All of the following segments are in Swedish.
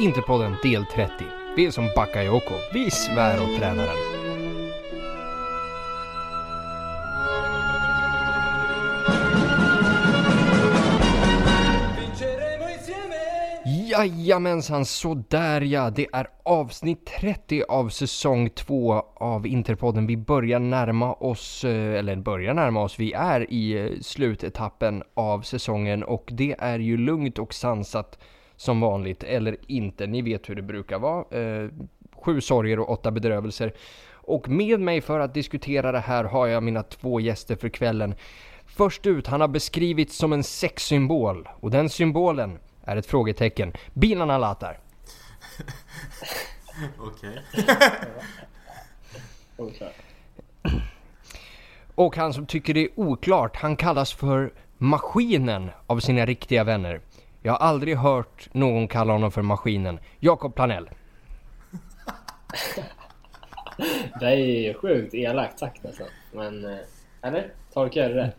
Interpodden del 30. Vi är som Bakayoko. Vi svär åt tränaren. Jajamensan, sådär ja. Det är avsnitt 30 av säsong 2 av Interpodden. Vi börjar närma oss, eh, eller börjar närma oss, vi är i eh, slutetappen av säsongen och det är ju lugnt och sansat som vanligt, eller inte. Ni vet hur det brukar vara. Eh, sju sorger och åtta bedrövelser. Och med mig för att diskutera det här har jag mina två gäster för kvällen. Först ut, han har beskrivits som en sexsymbol och den symbolen är ett frågetecken. Bilarna Alatar. Okej. Och han som tycker det är oklart, han kallas för Maskinen av sina riktiga vänner. Jag har aldrig hört någon kalla honom för Maskinen. Jakob Planell. Det är ju sjukt elakt sagt nästan. Men, eh, eller? Tolkar jag det rätt?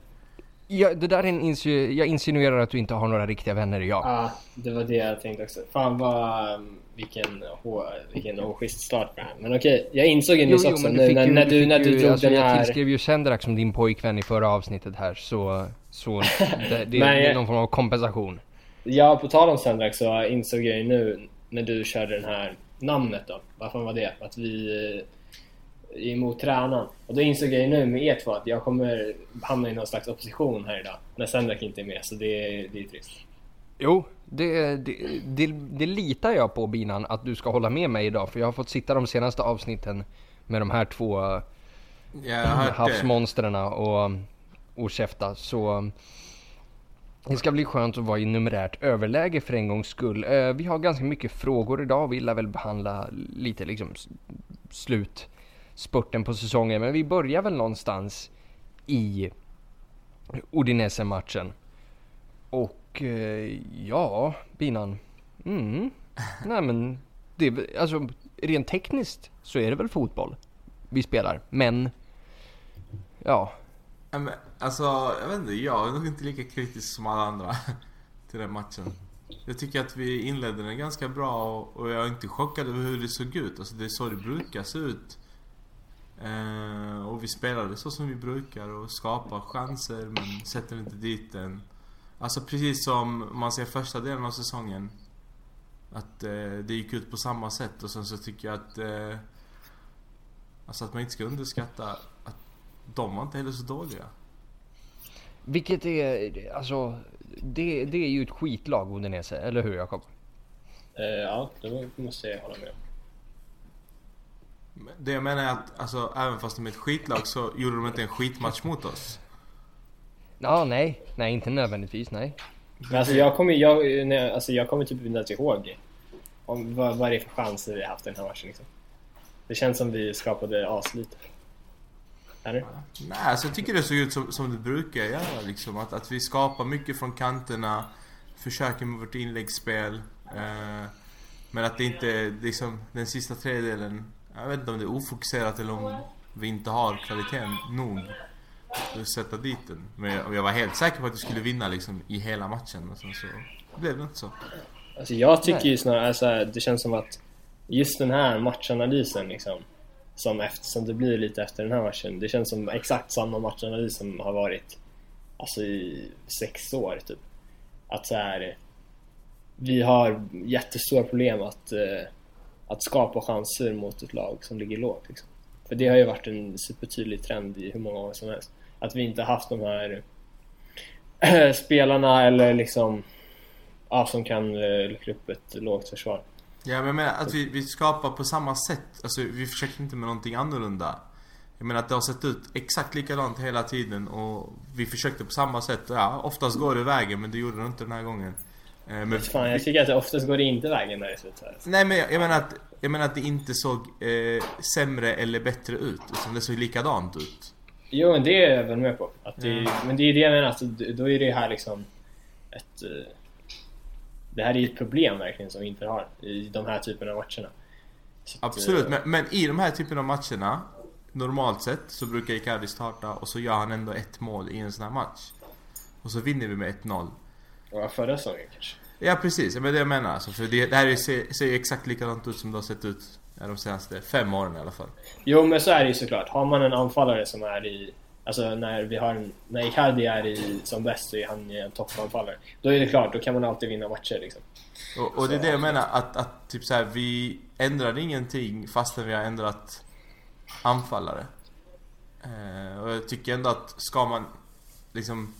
Ja, det där är en insu- jag insinuerar att du inte har några riktiga vänner, ja. Ja, det var det jag tänkte också. Fan vad... Vilken, hå- vilken oschysst start på det här. Men okej, jag insåg ju nyss också nu när, när du, när du drog alltså, den Jag här... tillskrev ju Sendrak som din pojkvän i förra avsnittet här, så... Så det, det, det är jag- någon form av kompensation. Ja, på tal om Sendrak så insåg jag ju nu när du körde den här namnet då. Vad fan var det? Att vi eh, är emot tränaren. Och då insåg jag ju nu med er två att jag kommer hamna i någon slags opposition här idag. När Sendrak inte är med, så det, det är trist. Jo, det, det, det, det litar jag på Binan att du ska hålla med mig idag, för jag har fått sitta de senaste avsnitten med de här två det. havsmonstren och, och käfta, så det ska bli skönt att vara i numerärt överläge för en gångs skull. Eh, Vi har ganska mycket frågor idag, vi lär väl behandla lite liksom slutspurten på säsongen, men vi börjar väl någonstans i Udinese-matchen. Och eh, ja, Binan. Mm. Nej men, det alltså rent tekniskt så är det väl fotboll vi spelar. Men, ja. Alltså, jag vet inte, jag är nog inte lika kritisk som alla andra till den matchen. Jag tycker att vi inledde den ganska bra och, och jag är inte chockad över hur det såg ut. Alltså det är så det brukar se ut. Eh, och vi spelade så som vi brukar och skapar chanser men sätter inte dit den. Alltså precis som man ser första delen av säsongen. Att eh, det gick ut på samma sätt och sen så tycker jag att eh, Alltså att man inte ska underskatta att de var inte heller så dåliga. Vilket är, alltså, det, det är ju ett skitlag Udinese, eller hur Jakob? Eh, ja, det måste jag hålla med Det jag menar är att alltså, även fast de är ett skitlag så gjorde de inte en skitmatch mot oss. Ja, nej, nej inte nödvändigtvis, nej. Men alltså jag kommer jag, jag, alltså jag kommer typ inte ihåg om vad, vad det är för chanser vi har haft i den här matchen liksom. Det känns som vi skapade aslite. Eller? Nej, alltså jag tycker det såg ut som, som det brukar göra liksom. Att, att vi skapar mycket från kanterna, försöker med vårt inläggsspel. Eh, men att det inte liksom den sista tredjedelen, jag vet inte om det är ofokuserat eller om vi inte har kvaliteten nog för att sätta dit den. Men jag, jag var helt säker på att vi skulle vinna liksom i hela matchen. Men sen så blev det inte så. Alltså jag tycker Nej. ju snarare alltså, det känns som att just den här matchanalysen liksom som, efter, som det blir lite efter den här matchen. Det känns som exakt samma matchanalys som har varit alltså i sex år typ. Att så här, vi har jättestora problem att, eh, att skapa chanser mot ett lag som ligger lågt. Liksom. För det har ju varit en supertydlig trend i hur många år som helst. Att vi inte haft de här spelarna eller liksom ja, som kan eh, luckra upp ett lågt försvar. Ja men jag menar att vi, vi skapar på samma sätt. Alltså vi försöker inte med någonting annorlunda. Jag menar att det har sett ut exakt likadant hela tiden och vi försökte på samma sätt. Ja, oftast går det vägen men det gjorde det inte den här gången. Eh, Men Fan, jag tycker att det oftast går det inte vägen när det är slut här. Nej men jag, jag menar att, jag menar att det inte såg eh, sämre eller bättre ut. Utan det såg likadant ut. Jo, men det är jag väl med på. Att det, Men det är det jag menar, att då är det här liksom ett... Det här är ju ett problem verkligen som vi inte har i de här typerna av matcherna. Så att, Absolut, eh, men, men i de här typen av matcherna Normalt sett så brukar Icardi starta och så gör han ändå ett mål i en sån här match. Och så vinner vi med 1-0. Ja, förra säsongen kanske. Ja precis, men det är det jag menar alltså, för det, det här är, ser, ser ju exakt likadant ut som det har sett ut de senaste fem åren i alla fall. Jo men så är det ju såklart. Har man en anfallare som är i... Alltså när vi har en, När Icardi är i, som bäst så är han en toppanfallare. Då är det klart, då kan man alltid vinna matcher liksom. Och, och det är det jag menar, att, att typ så här, vi ändrar ingenting fastän vi har ändrat anfallare. Eh, och jag tycker ändå att ska man liksom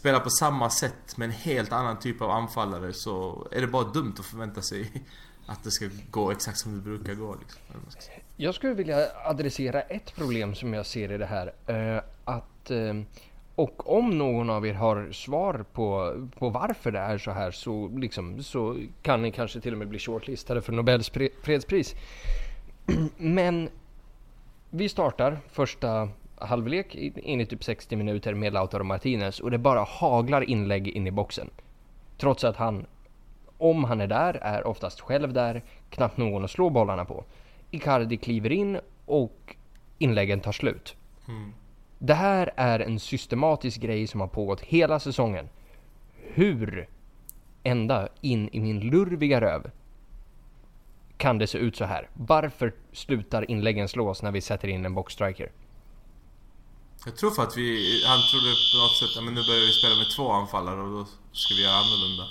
spela på samma sätt med en helt annan typ av anfallare så är det bara dumt att förvänta sig att det ska gå exakt som det brukar gå. Liksom. Jag skulle vilja adressera ett problem som jag ser i det här. Eh, att, eh, och om någon av er har svar på, på varför det är så här så, liksom, så kan ni kanske till och med bli shortlistade för Nobels fredspris. Men vi startar första halvlek in i typ 60 minuter med Lautaro Martinez och det bara haglar inlägg in i boxen. Trots att han, om han är där, är oftast själv där, knappt någon att slå bollarna på. Icardi kliver in och inläggen tar slut. Mm. Det här är en systematisk grej som har pågått hela säsongen. Hur, ända in i min lurviga röv, kan det se ut så här? Varför slutar inläggen slås när vi sätter in en boxstriker? Jag tror för att vi, han trodde på något sätt, men nu börjar vi spela med två anfallare och då ska vi göra annorlunda.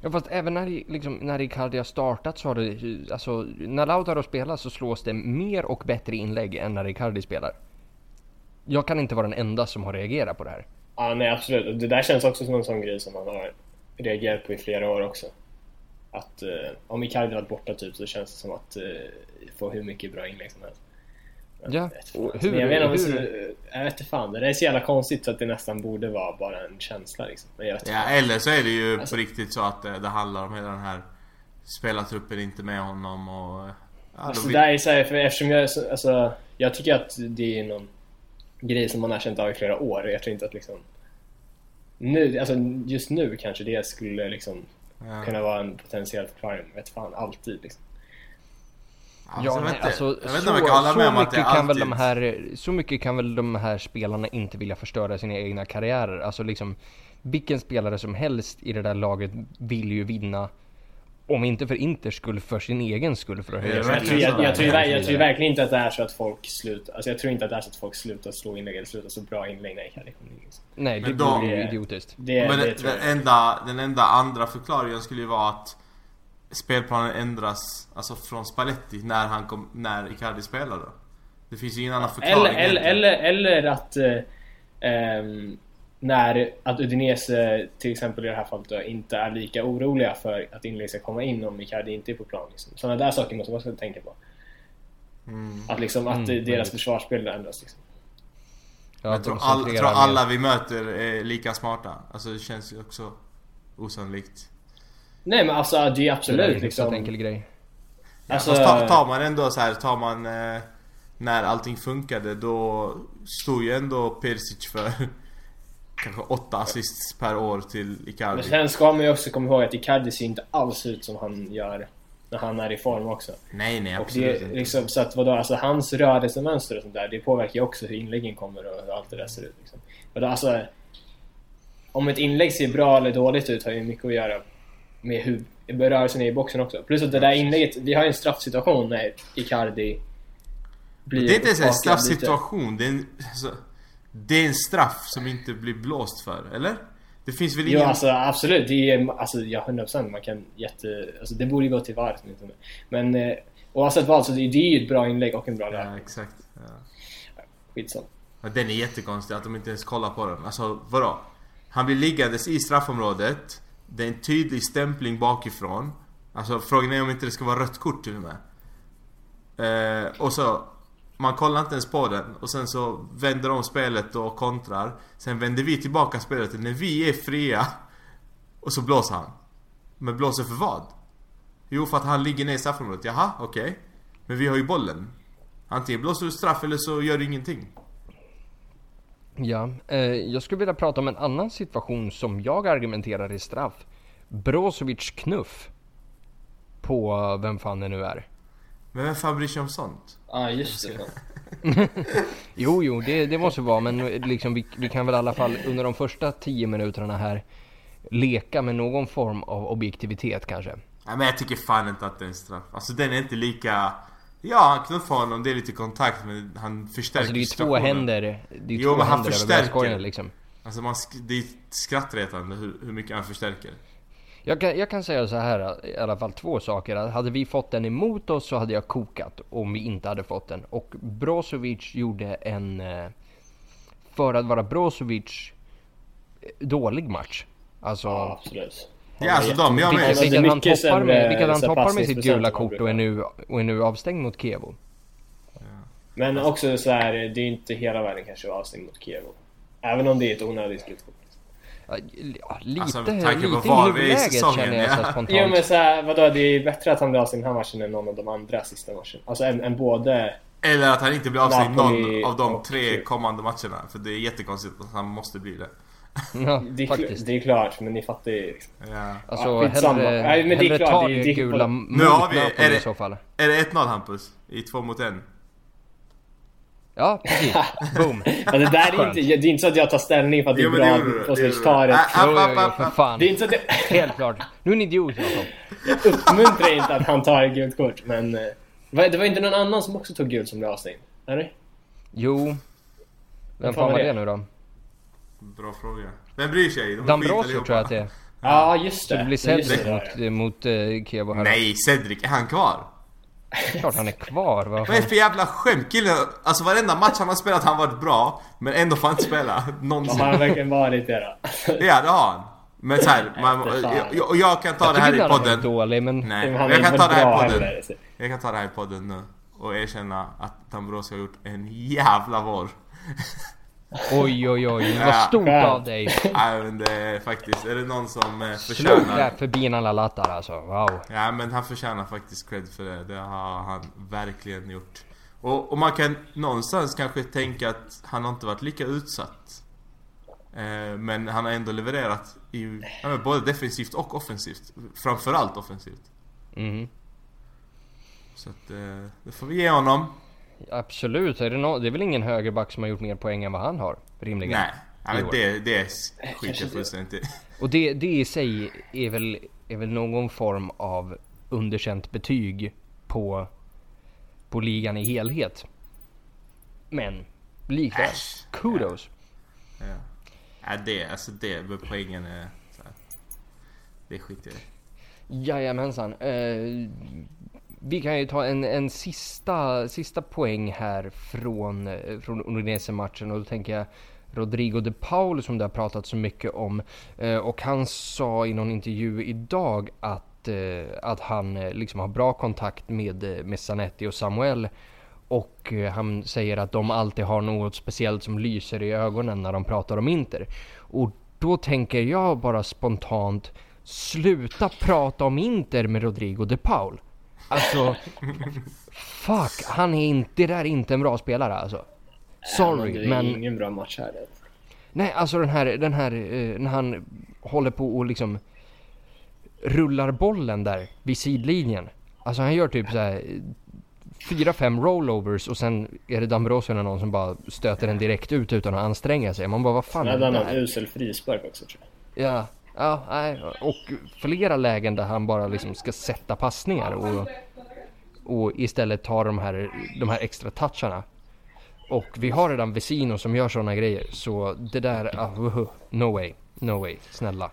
Ja fast även när, liksom, när Icardi har startat så har det, alltså när Lautaro spelar så slås det mer och bättre inlägg än när Icardi spelar. Jag kan inte vara den enda som har reagerat på det här. Ja nej absolut, det där känns också som en sån grej som man har reagerat på i flera år också. Att eh, om Icardi varit borta typ så känns det som att eh, få hur mycket bra inlägg som helst. Ja, hur, jag, vet hur... Så, jag vet inte fan, det är så jävla konstigt så att det nästan borde vara bara en känsla liksom. Men jag ja, eller så är det ju alltså... på riktigt så att det, det handlar om hela den här spelartruppen inte med honom och... Ja, alltså, vi... där är så här, för eftersom jag, alltså, jag tycker att det är någon grej som man har känt av i flera år. Jag tror inte att liksom... Nu, alltså just nu kanske det skulle liksom ja. kunna vara en potentiell förklaring. Vet fan, alltid liksom. Ja, jag vet inte, alltså, jag vet inte om jag kan hålla med om att det kan väl de här, Så mycket kan väl de här spelarna inte vilja förstöra sina egna karriärer. Alltså liksom, vilken spelare som helst i det där laget vill ju vinna. Om inte för Inters skull, för sin egen skull för att höja jag, tror, jag, jag, tror, jag, tror verkligen inte att det är så att folk slutar, alltså jag tror inte att det är så att folk slutar slå inlägg eller slutar så bra inlägg Icardi kommer in. Nej, det vore ju idiotiskt. Det, men det, det den, enda, den enda andra förklaringen skulle ju vara att spelplanen ändras alltså från Spalletti när han kom, när Icardi spelade då. Det finns ju ingen annan förklaring Eller, eller, eller, eller att eh, um, när att Udinese till exempel i det här fallet då, inte är lika oroliga för att inlägg ska komma in om Icardi inte är på plan. Liksom. Sådana där saker måste man också tänka på. Mm. Att liksom att mm, deras försvarsspel ändras liksom. Ja, jag tror, all, tror alla vi möter är lika smarta. Alltså det känns ju också osannolikt. Nej men alltså det är absolut det är liksom... enkel grej. Alltså... tar, tar man ändå så här, tar man... Eh, när allting funkade då stod ju ändå Persic för kanske åtta assists per år till Icardi. Men sen ska man ju också komma ihåg att Icardi ser inte alls ut som han gör när han är i form också. Nej, nej absolut och det, inte. Liksom, så att vadå, alltså hans rörelsemönster och sånt där, det påverkar ju också hur inläggen kommer och hur allt det där ser ut. Liksom. Och då, alltså, om ett inlägg ser bra eller dåligt ut har ju mycket att göra med rörelsen i boxen också. Plus att det där inlägget, vi har ju en straffsituation när Icardi blir Det är inte ens en straffsituation, det är en, alltså, det är en straff som inte blir blåst för, eller? Det finns väl ingen... Jo alltså absolut, det är alltså ja 100% man kan jätte... Alltså det borde ju gå till VAR Men eh, oavsett vad så det, det är ju ett bra inlägg och en bra läge. Ja exakt. Ja. Skitsamma. Den är jättekonstig att de inte ens kollar på den. Alltså vadå? Han blir liggandes i straffområdet det är en tydlig stämpling bakifrån. Alltså frågan är om inte det ska vara rött kort till och med. Eh, och så man kollar inte ens på den och sen så vänder de spelet och kontrar. Sen vänder vi tillbaka spelet när vi är fria. Och så blåser han. Men blåser för vad? Jo, för att han ligger ner i straffområdet. Jaha, okej. Okay. Men vi har ju bollen. Antingen blåser du straff eller så gör du ingenting. Ja, eh, jag skulle vilja prata om en annan situation som jag argumenterar i straff. Brozovic knuff. På vem fan det nu är. Men vem fan bryr sig om sånt? Ja, ah, just det. jo, jo, det, det måste vara, men liksom vi, vi kan väl i alla fall under de första tio minuterna här leka med någon form av objektivitet kanske. Nej men jag tycker fan inte att det är en straff. Alltså den är inte lika... Ja, han knuffar honom, det är lite kontakt men han förstärker Alltså det är ju två händer, det är ju Jo, två men han förstärker. liksom. Alltså man, sk- det är skrattretande hur, hur mycket han förstärker. Jag kan, jag kan säga så här i alla fall två saker. Att Hade vi fått den emot oss så hade jag kokat om vi inte hade fått den. Och Brozovic gjorde en, eh, för att vara Brozovic, eh, dålig match. Alltså, Ja, absolut. Ja, alltså de, jag med. är vilket han toppar med, vilket han toppar med sitt gula kort och är nu, och är nu avstängd mot Kevo. Men också så här, det är inte hela världen kanske att vara avstängd mot Kiev. Även om det är ett onödigt gult kort. Ja, ja, lite, Alltså, lite i huvudläget säsongen, känner jag så ja. spontant. Jo men så här, vadå, det är bättre att han blir avstängd den här matchen än någon av de andra sista matcherna. Alltså än, än både... Eller att han inte blir avstängd någon av de tre kommande matcherna. För det är jättekonstigt att han måste bli det. Ja, Det är, faktiskt. det är klart, men ni fattar ju. Liksom. Ja. Alltså Ja, hellre, Nej, men det är hellre klart, ta det- det, gula Nu har vi- Napoli är det- i så fall. Är det 1-0 Hampus? I två mot en? Ja, precis. Boom. Ja, det där är inte, det är inte så att jag tar ställning för att det är men bra gjorde tar ett... Jo, jo, jo, för fan. Det är inte så att jag Helt klart. Nu är en idiot Jakob. uppmuntrar inte att han tar ett gult kort, men... eh, Det var inte någon annan som också tog gult som blev avstängd? Eller? Jo. Vem fan fan var var det det? nu då? Bra fråga. Vem bryr sig? De Dambrosio tror jag att det är. Ja, just Så det. det blir Cedric det, mot, där. mot uh, Kevo här. Nej, Cedric, är han kvar? Klart han är kvar. Vad är det för jävla skämt? Killen, alltså varenda match han har spelat har han varit bra. Men ändå får han inte spela. Ja, Någonsin. Har han verkligen varit det då? Ja, det har han. Men såhär, jag, och jag kan ta Jag det här i har podden. dålig men... Nej, Men jag kan ta det här i podden. heller. Jag kan ta det här i podden nu. Och erkänna att Dambrosio har gjort en jävla vår. Oj oj oj, Ja. vad stort Skönt. av dig. Nej men det är faktiskt, är det någon som eh, Slog förtjänar... där förbi alla lattar alltså. Wow. Ja men han förtjänar faktiskt cred för det. Det har han verkligen gjort. Och, och man kan någonstans kanske tänka att han har inte varit lika utsatt. Eh, men han har ändå levererat i, ja, men både defensivt och offensivt. Framförallt offensivt. Mhm. Så att eh, det får vi ge honom. Absolut, är det, no- det är väl ingen högerback som har gjort mer poäng än vad han har? Rimligen. Nej, ja, år. det, det skiter Kanske jag fullständigt i. Och det, det i sig är väl, är väl någon form av underkänt betyg på, på ligan i helhet. Men likväl, Äsch. kudos. Ja. Ja, det, alltså det med poängen är så här, Det skiter jag i. Jajamensan. Eh, vi kan ju ta en, en sista, sista poäng här från, eh, från Udinese-matchen och då tänker jag Rodrigo de Paul som det har pratat så mycket om. Eh, och han sa i någon intervju idag att, eh, att han liksom har bra kontakt med, med Zanetti och Samuel. Och han säger att de alltid har något speciellt som lyser i ögonen när de pratar om Inter. Och då tänker jag bara spontant Sluta prata om Inter med Rodrigo de Paul. Alltså, fuck, han är inte, det där är inte en bra spelare alltså. Sorry, det är men ingen bra match här. nej alltså den här, den här, eh, när han håller på och liksom rullar bollen där vid sidlinjen. Alltså han gör typ så här eh, fyra, fem rollovers och sen är det Dambrosio eller någon som bara stöter den direkt ut utan att anstränga sig. Man bara, vad fan är hade det han någon där? usel frispark också tror jag. Ja, ja, nej. Och flera lägen där han bara liksom ska sätta passningar och, och istället ta de här, de här extra toucharna. Och vi har redan Vesino som gör sådana grejer, så det där, wuhu, no way, no way, snälla.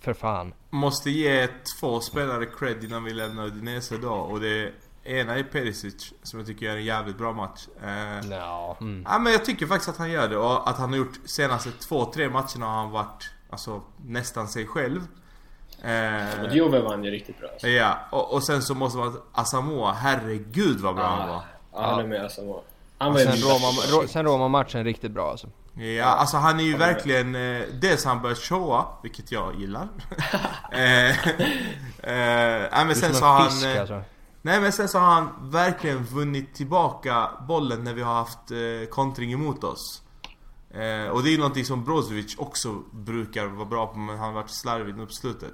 För fan. Måste ge två spelare cred innan vi lämnar Udinese då och det ena är Perisic som jag tycker gör en jävligt bra match. Eh, Ja, mm. Ja men jag tycker faktiskt att han gör det och att han har gjort senaste två, tre matcherna har han varit alltså nästan sig själv. Eh, Och Juve vann ju riktigt bra. Alltså. ja, och, och sen så måste man Asamoah, herregud vad bra han var. Ja, jag håller med alltså. Han var sen Roma, sen Roma matchen riktigt bra alltså. Ja, alltså han är ju verkligen... Eh, dels han börjar showa, vilket jag gillar. eh, eh, nej, men är sen så har han... fisk eh, alltså. Nej men sen så har han verkligen vunnit tillbaka bollen när vi har haft eh, kontring emot oss. Eh, och det är ju någonting som Brozovic också brukar vara bra på men han har varit slarvig nu på slutet.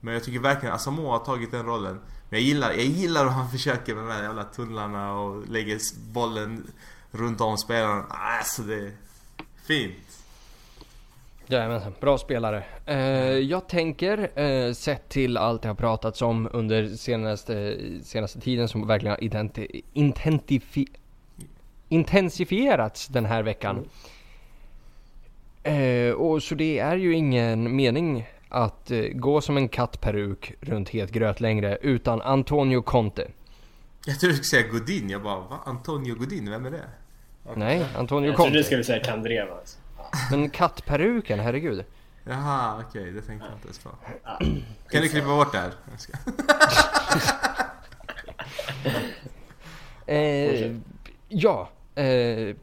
Men jag tycker verkligen Asamoah har tagit den rollen. Men jag gillar, jag gillar hur han försöker med de här jävla tunnlarna och lägger bollen runt om spelaren. Alltså det är fint. Jajamensan, bra spelare. Eh, jag tänker, eh, sett till allt det har pratats om under senaste, senaste tiden som verkligen har intentifi- intensifierats den här veckan. Eh, och så det är ju ingen mening att eh, gå som en kattperuk runt het gröt längre utan Antonio Conte. Jag trodde du skulle säga Godin. Jag bara, va? Antonio Godin? Vem är det? Nej, Antonio Jag trodde du Conte. skulle säga Kandreva. Alltså. Men kattperuken, herregud. Jaha, okej. det tänkte jag inte ens på. Kan du klippa bort det här? Jag ska- Eh, ja, eh,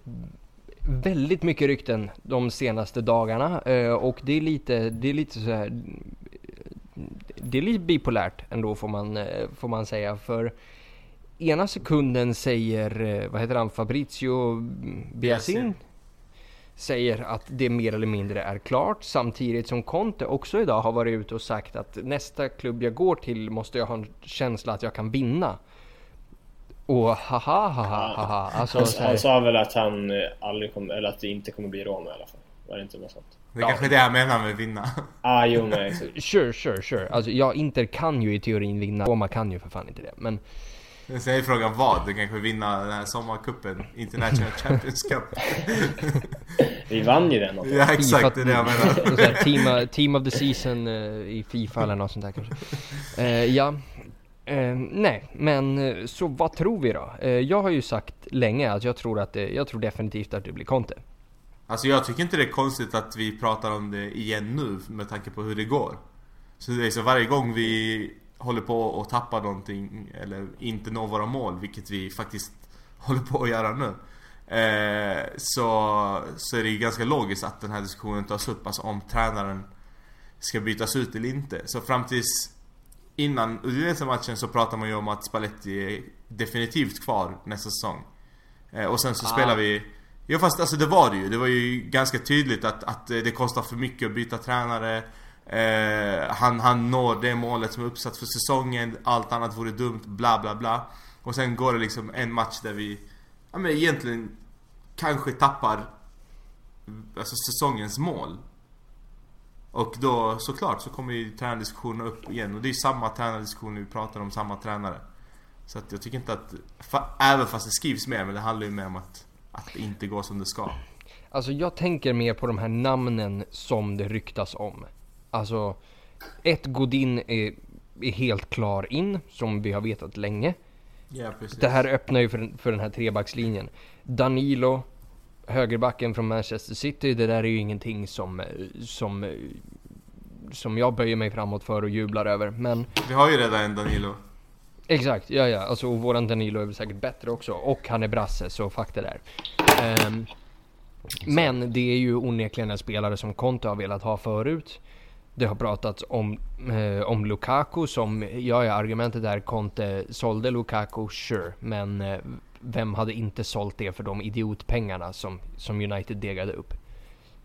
väldigt mycket rykten de senaste dagarna eh, och det är lite, det är lite så här. Det är lite bipolärt ändå får man, eh, får man säga för ena sekunden säger, eh, vad heter han, Fabrizio Biasin Biasin. säger att det mer eller mindre är klart samtidigt som Conte också idag har varit ute och sagt att nästa klubb jag går till måste jag ha en känsla att jag kan vinna. Och haha haha haha. Alltså, Han, han sa väl att han eh, aldrig kommer, eller att det inte kommer bli Roma i alla fall. Var det inte något sånt? Det är kanske det jag menar med vinna. Ah, jo exakt. Sure, sure, sure. Alltså ja, Inter kan ju i teorin vinna. Roma kan ju för fan inte det. Men Sen är frågan vad? Du kanske vinna den här sommarcupen? International Champions Cup? Vi vann ju den också. ja exakt, det är det jag menar. team, team of the season eh, i Fifa eller något sånt där kanske. Eh, ja. Eh, nej, men eh, så vad tror vi då? Eh, jag har ju sagt länge att jag tror att det, jag tror definitivt att det blir Conte. Alltså jag tycker inte det är konstigt att vi pratar om det igen nu med tanke på hur det går. Så det är så varje gång vi håller på att tappa någonting eller inte når våra mål, vilket vi faktiskt håller på att göra nu. Eh, så, så är det ju ganska logiskt att den här diskussionen tas upp, alltså om tränaren ska bytas ut eller inte. Så fram tills innan Udinese-matchen så pratar man ju om att Spalletti är definitivt kvar nästa säsong. Eh, och sen så Ah. spelar vi Jo fast alltså det var det ju. Det var ju ganska tydligt att, att det kostar för mycket att byta tränare. Eh, han, han når det målet som är uppsatt för säsongen. Allt annat vore dumt. Bla bla bla. Och sen går det liksom en match där vi ja, men egentligen kanske tappar alltså säsongens mål. Och då såklart så kommer ju tränardiskussionerna upp igen. Och det är ju samma tränardiskussioner vi pratar om, samma tränare. Så att jag tycker inte att, fa, även fast det skrivs mer, men det handlar ju mer om att, att det inte går som det ska. Alltså jag tänker mer på de här namnen som det ryktas om. Alltså, ett Godin är, är helt klar in, som vi har vetat länge. Ja, precis. Det här öppnar ju för, för den här trebackslinjen. Danilo, högerbacken från Manchester City, det där är ju ingenting som, eh, som, eh, som jag böjer mig framåt för och jublar över. Men Vi har ju redan en Danilo. exakt, ja ja, alltså och våran Danilo är väl säkert bättre också. Och han är brasse, så fuck det där. Ehm, men det är ju onekligen en spelare som Conte har velat ha förut. Det har pratats om, eh, om Lukaku som, ja ja argumentet är Conte sålde Lukaku, sure. Men eh, vem hade inte sålt det för de idiotpengarna som, som United degade upp?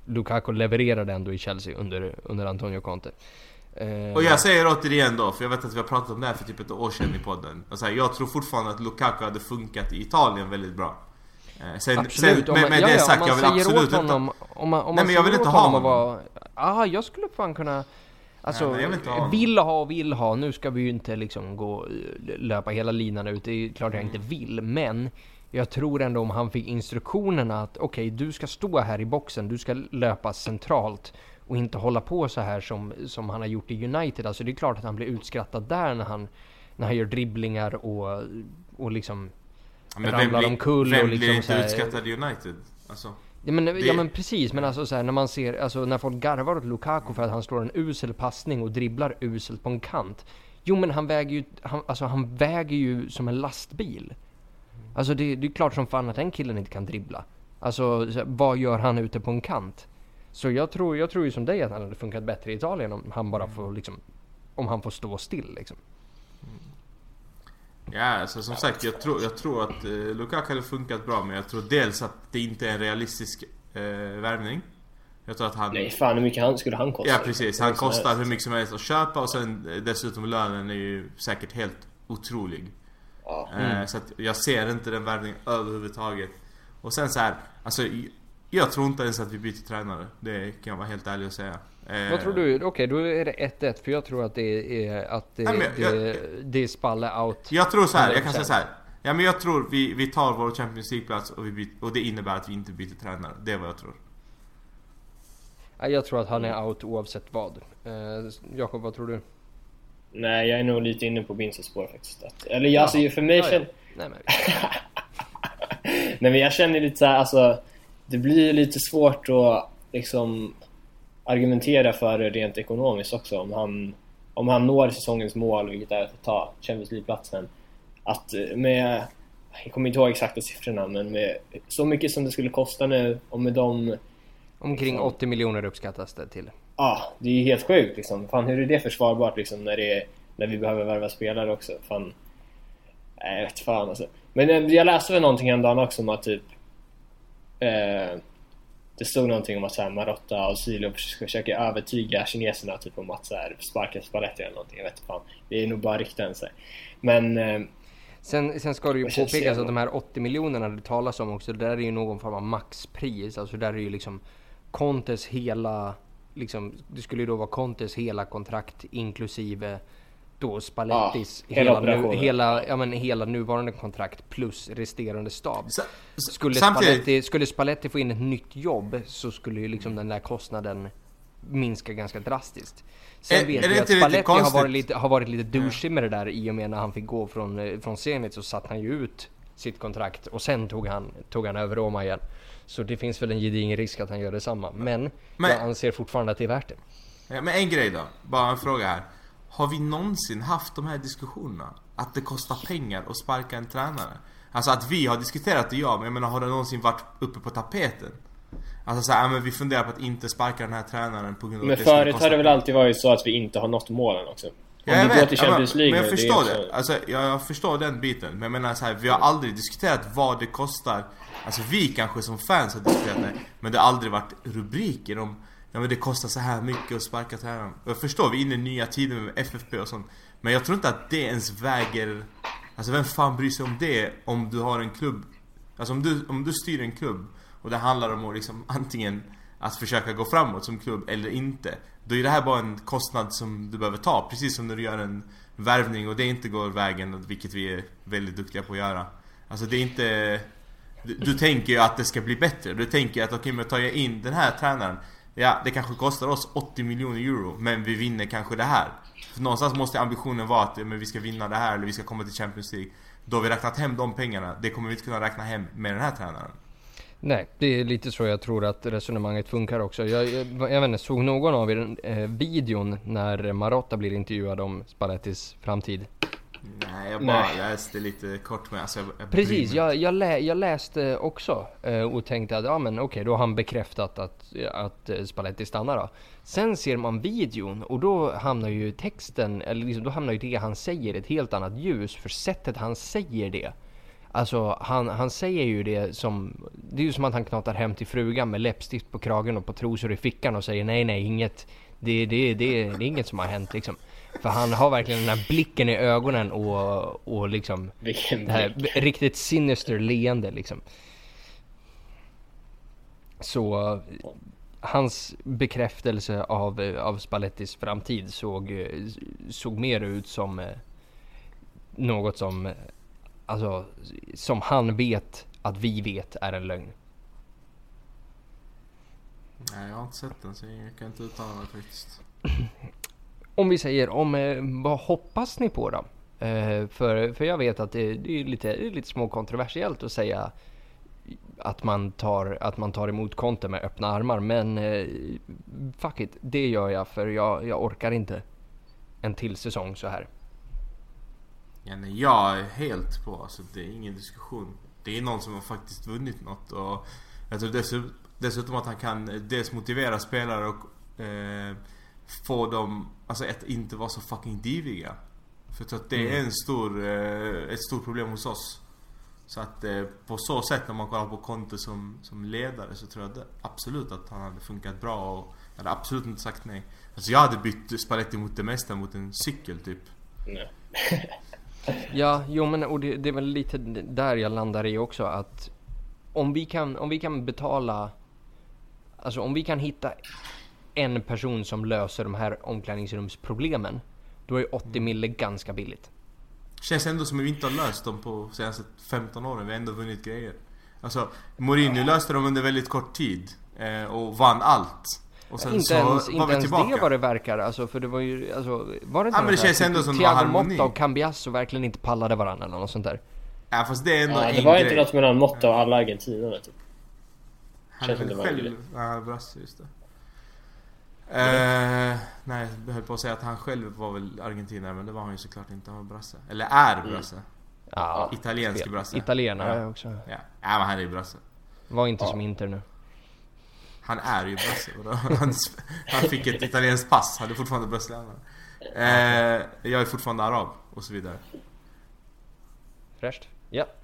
Lukaku levererade ändå i Chelsea under, under Antonio Conte. Eh, Och jag säger återigen då, för jag vet att vi har pratat om det här för typ ett år sedan i podden. Och så här, jag tror fortfarande att Lukaku hade funkat i Italien väldigt bra. Eh, Sen, Absolut, sen med, med ja, det ja, sagt, om jag vill absolut åt inte... honom, om man, om Nej, man men jag vill inte ha honom honom. vara, ah, jag skulle fan kunna, alltså, Nej, vill ha vill ha och vill ha, nu ska vi ju inte liksom gå, löpa hela linan ut, det är klart jag inte vill, men jag tror ändå om han fick instruktionerna att okej, du ska stå här i boxen, du ska löpa centralt och inte hålla på så här som, som han har gjort i United. Alltså det är klart att han blir utskrattad där när han, när han gör dribblingar och, och liksom Ja, men ramlar omkull vem liksom blir så inte utskattad i United? Alltså, Ja men, ja Det- men precis, men alltså så här, när man ser, alltså när folk garvar åt Lukaku för att han slår en usel passning och dribblar uselt på en kant. Jo men han väger ju, han, alltså han väger ju som en lastbil. Alltså det, det är klart som fan att den killen inte kan dribbla. Alltså här, vad gör han ute på en kant? Så jag tror, jag tror ju som dig att han hade funkat bättre i Italien om han bara får liksom, om han får stå still liksom. Ja, alltså, som sagt, jag tror, jag tror att eh, Lukaku hade funkat bra, men jag tror dels att det inte är en realistisk eh, värvning. Jag tror att han... Nej fan hur mycket han, skulle han kosta? Ja precis, han kostar hur mycket som helst att köpa och sen eh, dessutom lönen är ju säkert helt otrolig. Ja. Eh, Så att jag ser inte den värvningen överhuvudtaget. Och sen så här, alltså Jag tror inte ens att vi byter tränare. Det kan jag vara helt ärlig och säga. Eh, Vad tror du? Okej, okay, då är det 1-1 för jag tror att det är att det, Nej, men, jag, det, det är Spalle out. Jag tror så här, jag kan säga så här. Ja men jag tror vi, vi tar vår Champions League-plats och, och det innebär att vi inte byter tränare. Det är vad jag tror. Jag tror att han är out oavsett vad. Eh, Jakob, vad tror du? Nej, jag är nog lite inne på Binzes spår faktiskt. Att, eller jag, alltså för mig ja, ja. Nej, men... Nej men jag känner lite såhär, alltså det blir lite svårt att liksom argumentera för det rent ekonomiskt också om han, om han når säsongens mål, vilket är att ta Champions League-platsen. Att med, jag kommer inte ihåg exakta siffrorna, men med så mycket som det skulle kosta nu och med de... Omkring 80 miljoner uppskattas det till. Ja, det är ju helt sjukt liksom. Fan, hur är det försvarbart liksom när, det, när vi behöver värva spelare också? Fan. Nej, jag vet fan alltså. Men eh, jag läste väl någonting häromdagen också om att typ... Eh, det stod någonting om att så här, Marotta och Silo försöker övertyga kineserna typ om att så här, sparka Spalletti eller någonting. Jag vet fan. Det är nog bara rykten. Så. Men... Eh, sen, sen ska det ju påpekas att de här 80 miljonerna det talas om också, det där är ju någon form av maxpris. Alltså där är ju liksom Contes hela... Liksom, det skulle ju då vara Contes hela kontrakt inklusive då Spallettis ja, hela, nu, hela, ja, men hela nuvarande kontrakt plus resterande stab. Så, skulle, Spalletti, skulle Spalletti få in ett nytt jobb så skulle ju liksom den där kostnaden minska ganska drastiskt. Sen är, vet är jag att Spalletti har varit, lite, har varit lite douchig med det där i och med när han fick gå från, eh, från Zenit så satte han ju ut sitt kontrakt och sen tog han, tog han över Roma igen. Så det finns väl en gedigen risk att han gör detsamma. Men, men jag anser fortfarande att det är värt det. Ja, men en grej då, bara en fråga här. Har vi någonsin haft de här diskussionerna? Att det kostar pengar att sparka en tränare? Alltså att vi har diskuterat det ja, men jag menar har det någonsin varit uppe på tapeten? Alltså såhär, men vi funderar på att inte sparka den här tränaren på grund av men förut har det väl alltid varit så att vi inte har nått målen också? Om ja, jag vet, till Champions League men jag förstår det. det. Alltså, jag, jag, förstår den biten. Men jag menar så här, vi har aldrig diskuterat vad det kostar. Alltså vi kanske som fans har diskuterat det. Men det har aldrig varit rubriker om Ja men det kostar så här mycket att sparka tränaren. Jag förstår, vi är inne i nya tider med FFP och sånt. Men jag tror inte att det ens väger... Alltså vem fan bryr sig om det om du har en klubb? Alltså om du, om du styr en klubb och det handlar om att liksom antingen att försöka gå framåt som klubb eller inte. Då är det här bara en kostnad som du behöver ta. Precis som när du gör en värvning och det inte går vägen, vilket vi är väldigt duktiga på att göra. Alltså det är inte... Du, du tänker ju att det ska bli bättre. Du tänker att okej, okay, men tar jag in den här tränaren Ja, det kanske kostar oss 80 miljoner euro, men vi vinner kanske det här. För någonstans måste ambitionen vara att eh, men vi ska vinna det här eller vi ska komma till Champions League. Då har vi räknat hem de pengarna. Det kommer vi inte kunna räkna hem med den här tränaren. Nej, det är lite så jag tror att resonemanget funkar också. Jag, jag, jag vet inte, såg någon av er eh, videon när Marotta blir intervjuad om Spallettis framtid? Nej, jag bara Nej. läste lite kort med alltså, jag, jag Precis, jag, jag, lä, jag, läste också eh, och tänkte att ja men okej, okay, då har han bekräftat att, att eh, Spalletti stannar då. Sen ser man videon och då hamnar ju texten, eller liksom, då hamnar ju det han säger i ett helt annat ljus för sättet han säger det. Alltså han, han säger ju det som, det är ju som att han knatar hem till frugan med läppstift på kragen och på trosor i fickan och säger nej nej inget, det, det, det, det är inget som har hänt liksom. För han har verkligen den här blicken i ögonen och, och liksom Vilken det här riktigt sinister leende liksom. Så hans bekräftelse av, av Spallettis framtid såg, såg mer ut som eh, något som, alltså, som han vet att vi vet är en lögn. Nej, jag har inte sett den så jag kan inte uttala mig faktiskt. om vi säger, om, eh, vad hoppas ni på då? Eh, för, för jag vet att det, det är lite, det är lite småkontroversiellt att säga att man tar, att man tar emot Conte med öppna armar. Men eh, fuck it, det gör jag för jag, jag orkar inte en till säsong så här. Ja, nej, jag är helt på, alltså det är ingen diskussion. Det är någon som har faktiskt vunnit något och jag tror dessutom, dessutom att han kan eh, dels motivera spelare och eh, få dem alltså att inte vara så fucking diviga. För jag tror att det är mm. en stor, eh, ett stort problem hos oss. Så att eh, på så sätt när man kollar på Conte som, som ledare så tror jag det, absolut att han hade funkat bra och jag hade absolut inte sagt nej. Alltså jag hade bytt Spalletti mot det mesta mot en cykel typ. Nej. ja, jo men och det, det, är väl lite där jag landar i också att om vi kan, om vi kan betala Alltså om vi kan hitta en person som löser de här omklädningsrumsproblemen. Då är 80 mille ganska billigt. Känns ändå som att vi inte har löst dem på senaste 15 åren. Vi har ändå vunnit grejer. Alltså, Mourinho löste dem under väldigt kort tid. Eh, och vann allt. Och sen inte så ens, var inte vi ens tillbaka. det vad det verkar. Alltså, för det var ju, alltså, var det inte Ja, men det känns ändå som Thiago harmoni. Motta och Cambiasso verkligen inte pallade varandra eller något sånt där. Ja fast det är ändå Ja, en det var grej. inte något mellan Motta och alla argentinarna typ. Han är väl själv... Ja, brasse, just det. Eh, nej, jag höll på att säga att han själv var väl argentinare men det var han ju såklart inte. Han var brasse. Eller är brasse. Ja, Italiensk fel. brasse. Italienare Ja. också. Ja. ja, men han är ju brasse. Var inte Ja. som Inter nu. Han är ju brasse. Han, han fick ett italienskt pass, han är fortfarande brasilianare. Eh, jag är fortfarande arab och så vidare. Fräscht. Ja.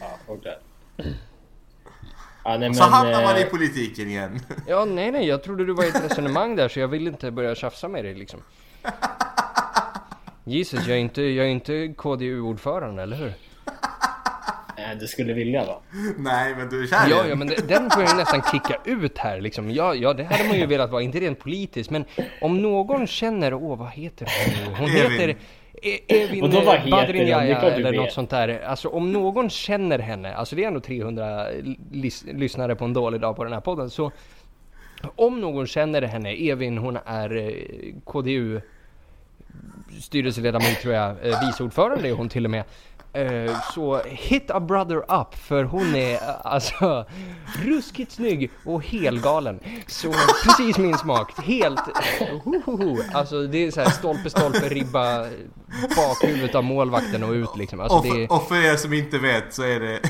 Ja, där. Ja, nej, så men, hamnar man i eh, politiken igen. Ja, nej, nej, jag trodde du var i ett resonemang där så jag vill inte börja tjafsa med dig liksom. Jesus, jag är inte, jag är inte KDU-ordförande, eller hur? eh, du skulle vilja va? nej men du är kär i Ja, den. ja, men det- den får jag nästan kicka ut här liksom. Ja, ja, det hade man ju velat vara, inte rent politiskt, men om någon känner, åh, vad heter hon nu? Hon Evin. heter Evin Och då, vad heter du eller något sånt där. Alltså om någon känner henne, alltså det är ändå 300 lys- lyssnare på en dålig dag på den här podden, så om någon känner henne, Evin, hon är eh, KDU styrelseledamot tror jag, eh, vice ordförande är hon till och med. Eh, så hit a brother up för hon är eh, alltså ruskigt snygg och helgalen. Så precis min smak. Helt, hohoho. alltså det är så här stolpe, stolpe, ribba, bakhuvudet av målvakten och ut liksom. Alltså och, för, är, och för er som inte vet så är det...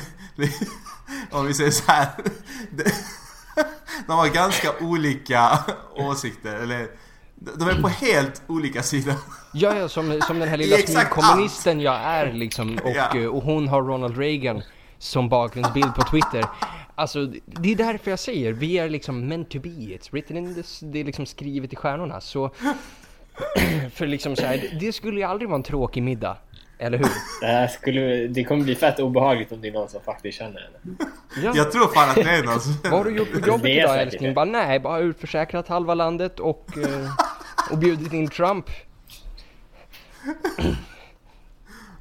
om vi säger så här. De har ganska olika åsikter, eller... De är på helt olika sidor. ja, ja, som, som den här lilla smygkommunisten jag är liksom. Och, Ja. eh, och hon har Ronald Reagan som bakgrundsbild på Twitter. Alltså, det är därför jag säger, vi är liksom meant to be, it's written in this, det är liksom skrivet i stjärnorna. Så, för liksom så här, det skulle ju aldrig vara en tråkig middag, eller hur? Det, här skulle, det kommer bli fett obehagligt om det är någon som faktiskt känner henne. Ja. Jag tror fan att det är någon som... Vad har du gjort på jobbet idag älskling? det. Bara nej, bara utförsäkrat halva landet och, eh, och bjudit in Trump.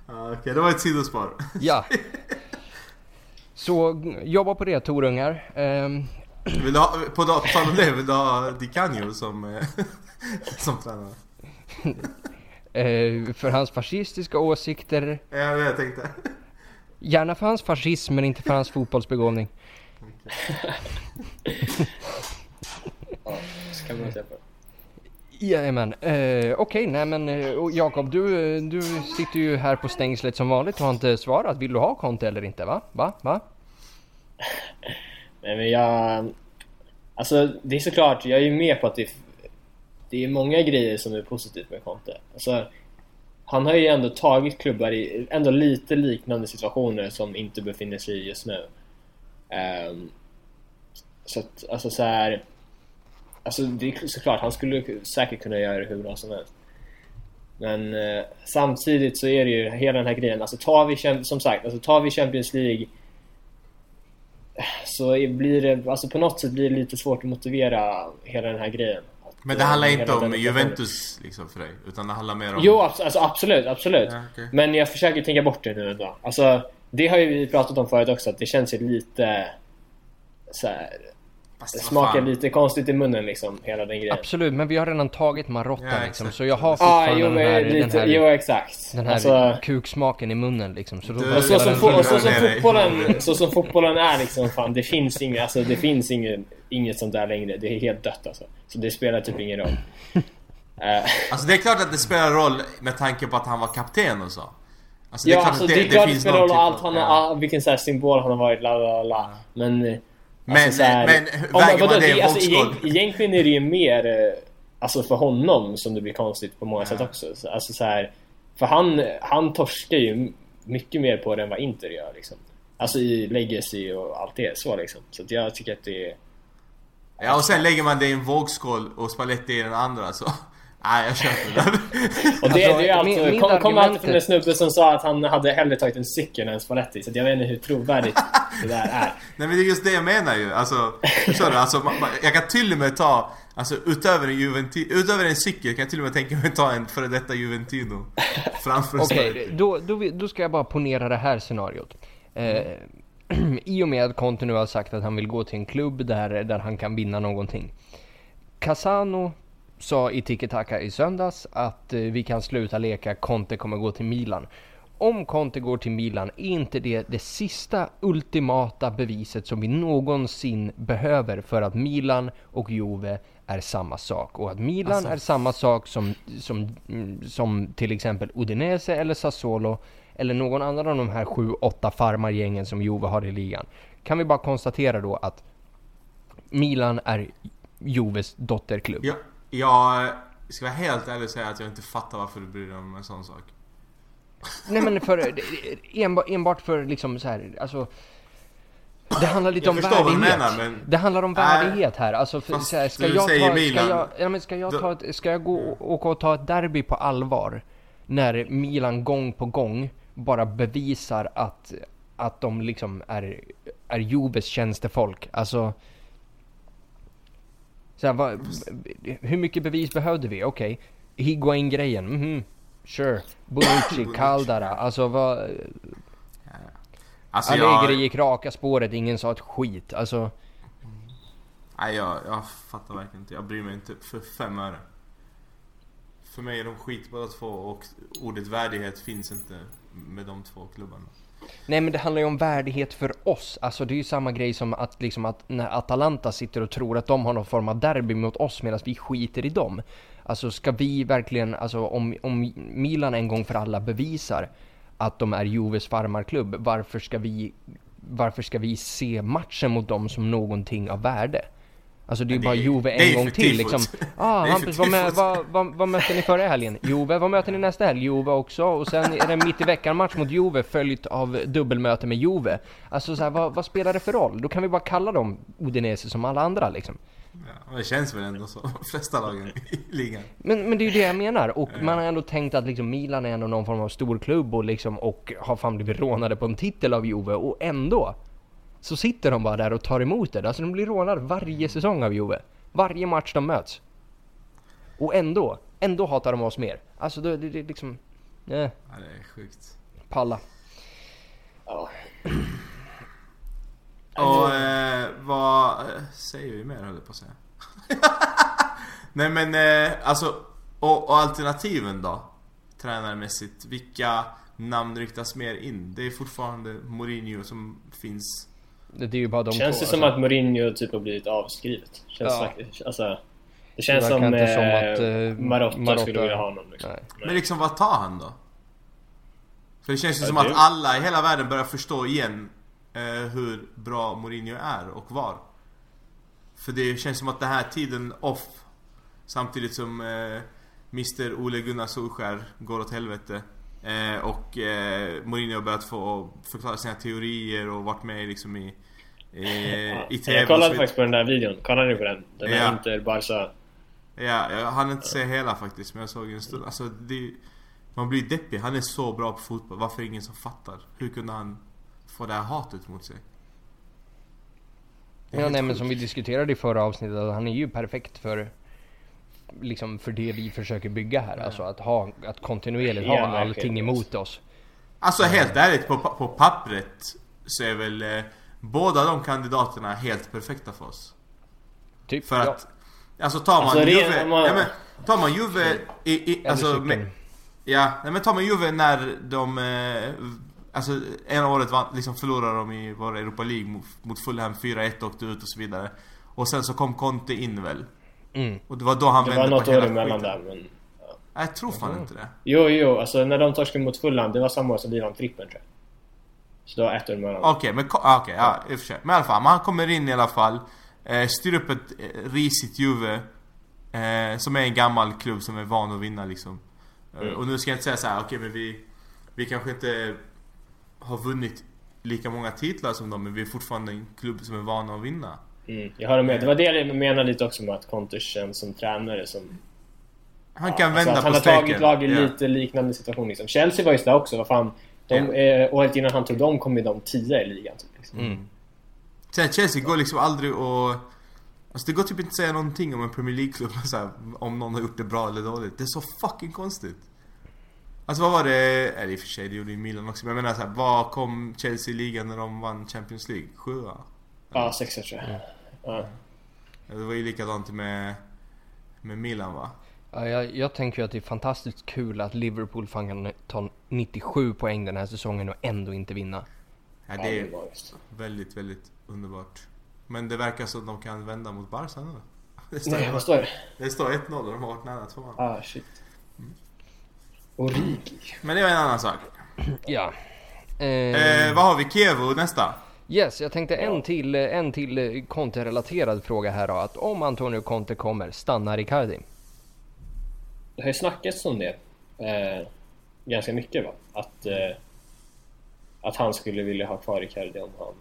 Ja, Okej, det var ett sidospår. Ja. Så jobba på det Torungar. Ehm, Vill du ha, på tal om det, vill du ha Di Canio som, eh, som tränare? eh, för hans fascistiska åsikter. Ja, det jag tänkte. Gärna för hans fascism men inte för hans fotbollsbegåvning. Ja, så kan man säga på. Jajamän. Eh, Okej, nej men eh, Jakob du, eh, du sitter ju här på stängslet som vanligt och har inte svarat. Vill du ha konto eller inte va? Va? Va? Nej men jag... Alltså det är såklart, jag är ju med på att det, det är många grejer som är positivt med Conte. Alltså, han har ju ändå tagit klubbar i ändå lite liknande situationer som inte befinner sig i just nu. Um, så att, alltså så här. Alltså det är såklart, han skulle säkert kunna göra det hur bra som helst. Men eh, samtidigt så är det ju hela den här grejen, alltså tar vi, som sagt, alltså tar vi Champions League så blir det, alltså på något sätt blir det lite svårt att motivera hela den här grejen. Men det handlar inte om. Juventus liksom för dig, utan det handlar mer om... Jo, alltså absolut, absolut. Ja, okej. Men jag försöker tänka bort det nu ändå. Alltså, det har ju vi pratat om förut också, att det känns ju lite... Så här, Fast det smakar fan. lite konstigt i munnen liksom, hela den grejen. Absolut, men vi har redan tagit Marotta Ja, liksom. Så jag har fortfarande jo, den, här, lite, den här, jo exakt. den här Alltså, kuksmaken i munnen liksom. Så då Du- och så som, och så som fotbollen, så som fotbollen är liksom, fan, det finns inget, alltså det finns inget, inget sånt där längre. Det är helt dött alltså. Så det spelar typ ingen roll. Eh, Alltså det är klart att det spelar roll med tanke på att han var kapten och så. Alltså, det är ja, klart alltså att det, är klart det finns spelar roll typ allt han har, ja. vilken så här symbol han har varit, la la la. Men... eh, Men, alltså, så här- men väger man vadå, det i en alltså, vågskål? egent- Egentligen är det ju mer eh, Alltså för honom som det blir konstigt på många Ja. sätt också. Så, Alltså så här, För han, han torskar ju mycket mer på det än vad Inter gör liksom. Alltså i legacy och allt det så liksom. Så jag tycker att det är... Ja och sen lägger man det i en vågskål och Spalletti i den andra så... Nej, jag köper det. Och det, det är alltså, min- kom, kom argument- från en snubbe som sa att han hade hellre tagit en cykel än en Spalletti. Så att jag vet inte hur trovärdigt det där är. Nej men det är just det jag menar ju. Alltså, förstår du? Alltså, man, man, jag kan till och med ta, alltså utöver en, Juventi, utöver en cykel kan jag till och med tänka mig ta en före detta Juventino. Framför Okej, Sverige. då, då, då ska jag bara ponera det här scenariot. Eh, I och med att Conte nu har sagt att han vill gå till en klubb där, där han kan vinna någonting. Casano sa i Tiki Taka i söndags att eh, vi kan sluta leka Conte kommer gå till Milan. Om Conte går till Milan, är inte det det sista ultimata beviset som vi någonsin behöver för att Milan och Juve är samma sak? Och att Milan Alltså- är samma sak som, som, mm, som till exempel Udinese eller Sassuolo eller någon annan av de här sju, åtta farmargängen som Juve har i ligan. Kan vi bara konstatera då att Milan är Juves dotterklubb? Jag, jag ska vara helt ärlig och säga att jag inte fattar varför du bryr dig om en sån sak. Nej men för, enbart, enbart för liksom så här, alltså det handlar lite Jag om värdighet. menar, men- Det handlar om värdighet här. Alltså för, så här, ska, jag ta, ska, jag, ja, men ska jag ta ett, ska jag gå och åka och ta ett derby på allvar? När Milan gång på gång bara bevisar att, att de liksom är, är Juves tjänstefolk. Alltså... Så här, vad, hur mycket bevis behövde vi? Okej, Higuain-grejen, mhm. Sure. Bonucci, Caldara, alltså vad... Alltså Allegri jag, gick raka spåret, ingen sa ett skit. Alltså... nej, jag, jag fattar verkligen inte. Jag bryr mig inte för fem öre. För mig är de skit båda två och ordet värdighet finns inte med de två klubbarna. Nej men det handlar ju om värdighet för oss. Alltså det är ju samma grej som att liksom att när Atalanta sitter och tror att de har någon form av derby mot oss medan vi skiter i dem. Alltså ska vi verkligen, alltså om, om Milan en gång för alla bevisar att de är Juves farmarklubb, varför ska vi, varför ska vi se matchen mot dem som någonting av värde? Alltså det är ju bara Juve ju en gång till liksom. Ah, Hampus, vad, med, vad, vad, vad mötte ni förra helgen? Juve, vad möter ni nästa helg? Juve också. Och sen är det mitt i veckan match mot Juve följt av dubbelmöte med Juve. Alltså så här, vad, vad spelar det för roll? Då kan vi bara kalla dem Udinese som alla andra liksom. Ja, det känns väl ändå så. De flesta lagen i ligan. Men, men det är ju det jag menar. Och man har ändå tänkt att liksom Milan är ändå någon form av stor klubb och liksom och har fan blivit rånade på en titel av Juve och ändå så sitter de bara där och tar emot det. Alltså de blir rånade varje säsong av Juve. Varje match de möts. Och ändå, ändå hatar de oss mer. Alltså det, det, det är liksom... Eh, Ja, det är sjukt. palla. Ja. Och eh, vad eh, säger vi mer höll jag på att säga. Nej men eh, alltså, och, och alternativen då? Tränarmässigt, vilka namn ryktas mer in? Det är fortfarande Mourinho som finns. Det, är ju bara de Känns två. det som alltså. att Mourinho typ har blivit avskrivet? Känns Ja. faktiskt, alltså, det känns som, inte som eh, att, eh, Marotta, Marotta- skulle vilja ha honom. Liksom. Nej. Men liksom vad tar han då? För det känns ju Ja, som det- att alla i hela världen börjar förstå igen eh, hur bra Mourinho är och var. För det känns som att den här tiden off Samtidigt som eh, Mr Ole Gunnar Solskär går åt helvete eh, Och eh, Mourinho har börjat få förklara sina teorier och varit med liksom i eh, I TV jag kollade så faktiskt på den där videon. Kollade ni på den? Den Ja. Inter Barca. Ja, jag hann inte se hela faktiskt men jag såg en stund. Alltså det, Man blir deppig. Han är så bra på fotboll. Varför är ingen som fattar? Hur kunde han få det här hatet mot sig? Är Ja, nej men som vi diskuterade i förra avsnittet, han är ju perfekt för liksom för det vi försöker bygga här. Alltså att ha, att kontinuerligt ha Ja, verkligen. allting emot oss. Alltså helt ärligt, på, på pappret så är väl eh, båda de kandidaterna helt perfekta för oss. Typ. För att, alltså tar man Alltså, Juve, man- ja, men, tar man Juve i, i alltså, med, ja, nej, men tar man Juve när de, eh, alltså ena året vann, liksom förlorade de i vår Europa League mot, mot Fulham 4-1 åkte ut och så vidare. Och sen så kom Conte in väl. Mm. Och det var då han Det var vände något på år hela emellan skiten. där men... Nej, Jag tror fan inte det. Jo, jo, alltså när de torskade mot Fulham, det var samma år som vi vann trippeln tror jag. Så det var ett år emellan. Okej, men ko- ah, okej, ja, i och för sig. Men i alla fall, men han kommer in i alla fall. Eh, styr upp ett eh, risigt Juve. Eh, som är en gammal klubb som är van att vinna liksom. Mm. Och nu ska jag inte säga så här, okej men vi... Vi kanske inte har vunnit lika många titlar som dem, men vi är fortfarande en klubb som är vana att vinna. Mm, jag håller med. Det var det jag menade lite också med att Conte känns som tränare som... Han kan Alltså vända att han på har steken. tagit lag i Ja. lite liknande situation. Liksom. Chelsea var ju där också. Vad fan. De, eh, året innan han tog dem kom ju de 10 i ligan. Typ, liksom. Mm. Sen Chelsea går liksom aldrig och... Alltså det går typ inte att säga någonting om en Premier League-klubb så här, om någon har gjort det bra eller dåligt. Det är så fucking konstigt. Alltså vad var det? Eller i och för sig, det gjorde ju Milan också. Men jag menar såhär, vad kom Chelsea i ligan när de vann Champions League? Sjua? Ja, 6 tror jag. Ja. Det var ju likadant med, med Milan va? Ja, jag, jag tänker ju att det är fantastiskt kul att Liverpool fan kan ta 97 poäng den här säsongen och ändå inte vinna. Ja, det är väldigt, väldigt underbart. Men det verkar som att de kan vända mot Barca nu. Det står, Nej, vad står det? det står 1-0 och de har varit nära tvåan. Ah, shit. Origi. Men det var en annan sak. Ja. Eh, Eh, vad har vi? Kevo nästa? Yes, jag tänkte en till, eh, en till eh, Conte-relaterad fråga här då. Att om Antonio Conte kommer, stannar Icardi? Det har ju snackats om det. Eh, ganska mycket va? Att, eh, att han skulle vilja ha kvar Icardi om han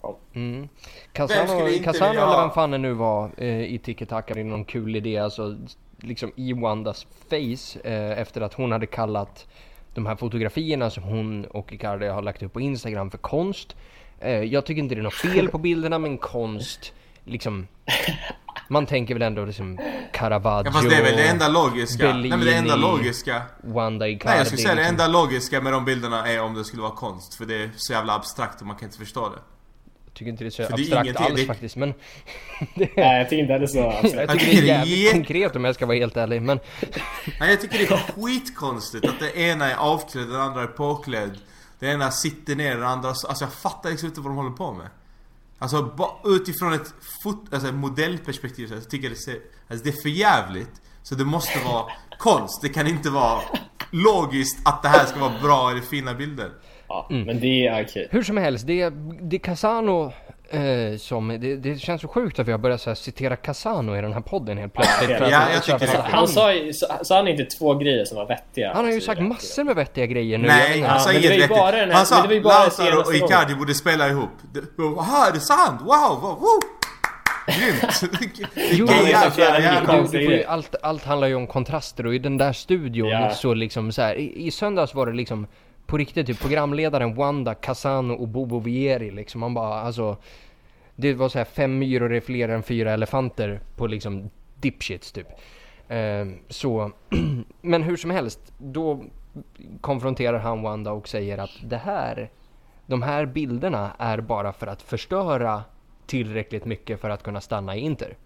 kom. Mm. Casano, Casano eller vem fan det nu var eh, i Tiki Taka, det är någon kul idé alltså liksom i Wandas face eh, efter att hon hade kallat de här fotografierna som hon och Icardi har lagt upp på Instagram för konst. Eh, jag tycker inte det är något fel på bilderna men konst liksom man tänker väl ändå liksom Caravaggio, Ja fast det är väl det enda logiska. Nej men det enda Bellini. logiska. Wanda Icardi. Nej jag skulle säga det liksom. enda logiska med de bilderna är om det skulle vara konst. För det är så jävla abstrakt och man kan inte förstå det. Jag tycker inte det är så För det är abstrakt alls det- faktiskt men det, Nej, jag tycker inte det är så abstrakt. jag tycker det är jävligt konkret om jag ska vara helt ärlig men Nej jag tycker det är skitkonstigt att det ena är avklädd, den andra är påklädd. Den ena sitter ner, den andra... Alltså jag fattar liksom inte vad de håller på med. Alltså ba, utifrån ett fot, alltså modellperspektiv så jag tycker det ser... Alltså det är för jävligt Så det måste vara konst. Det kan inte vara logiskt att det här ska vara bra eller fina bilder. Ja, Mm. men det är okej. Hur som helst, det är, det är Casano eh, som... Det, det känns så sjukt att vi har börjat så här citera Casano i den här podden helt plötsligt. Ja, jag tycker det Han sa ju, sa, sa han inte två grejer som var vettiga? Han har ju sagt massor med vettiga grejer nu. Nej, han sa inget vettigt. bara den här- Han sa Lautaro och Icardi borde spela ihop. Jaha, är det sant? Wow, wow, wow! Grymt! Jo, Du, du grejer. allt, allt handlar ju om kontraster och i den där studion Ja. så liksom så här, i, i söndags var det liksom på riktigt typ programledaren Wanda, Casano och Bobo Vieri liksom. Man bara alltså. Det var så här fem myror är fler än fyra elefanter på liksom dipshits typ. Eh, så, men hur som helst, då konfronterar han Wanda och säger att det här, de här bilderna är bara för att förstöra tillräckligt mycket för att kunna stanna i Inter.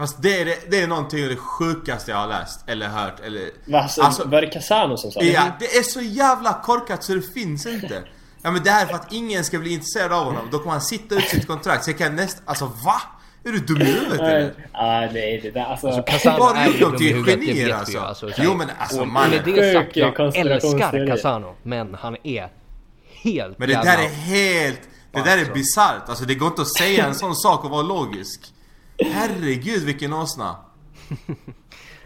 Fast det är, det, det är någonting av det sjukaste jag har läst eller hört eller... Va, alltså, Alltså- var det Casano som sa det? Ja, det är så jävla korkat så det finns inte. Ja men det här är för att ingen ska bli intresserad av honom. Då kommer han sitta ut sitt kontrakt. Så jag kan näst... Alltså va? Är du dum i huvudet eller? Ja, nej, det där alltså... Gjort dem dum i till huvudet, det genier, vet vi alltså? Alltså, så Jo, men alltså, och mannen. med det sagt, jag älskar. Casano, men han är helt Men det där är helt... Det där är Alltså. bisarrt. Alltså det går inte att säga en sån sak och vara logisk. Herregud vilken åsna.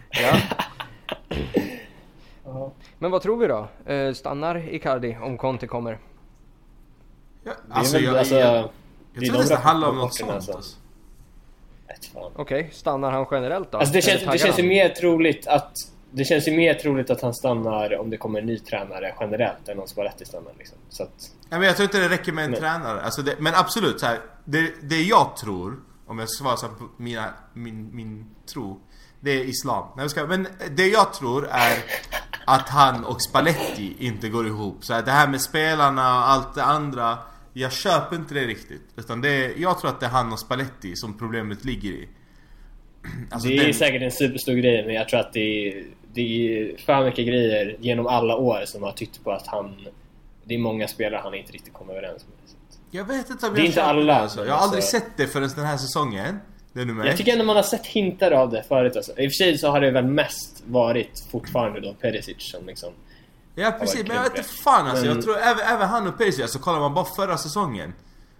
Ja. Men vad tror vi då? Eh, stannar Icardi om Conte kommer? Ja, Det är alltså, jag, alltså, jag, jag är tror det handlar om något sånt. Alltså. Fan. Okej, stannar han generellt då? Alltså det känns, det känns ju mer troligt att det känns ju mer troligt att han stannar om det kommer en ny tränare generellt än om Spalletti stannar liksom. Så att, Ja, men jag tror inte det räcker med en Nej. tränare. Alltså det, men absolut, så här, det, det jag tror, om jag ska svara på mina, min, min tro, det är islam. Nej, ska, men det jag tror är att han och Spalletti inte går ihop. Så här, det här med spelarna och allt det andra, jag köper inte det riktigt. Utan det är, jag tror att det är han och Spalletti som problemet ligger i. Alltså, det är den- säkert en superstor grej men jag tror att det är, det är för mycket grejer genom alla år som har tyckt på att han... Det är många spelare han inte riktigt kommer överens med. Jag vet inte om Det är jag inte alla, det, alltså. Jag har aldrig alltså- sett det förrän den här säsongen. Det är nummer Jag tycker ändå man har sett hintar av det förut alltså. I och för sig så har det väl mest varit fortfarande då Perisic som liksom... Ja precis, men jag vet inte fan alltså. Men- Jag tror även, även han och Perisic, alltså kollar man bara förra säsongen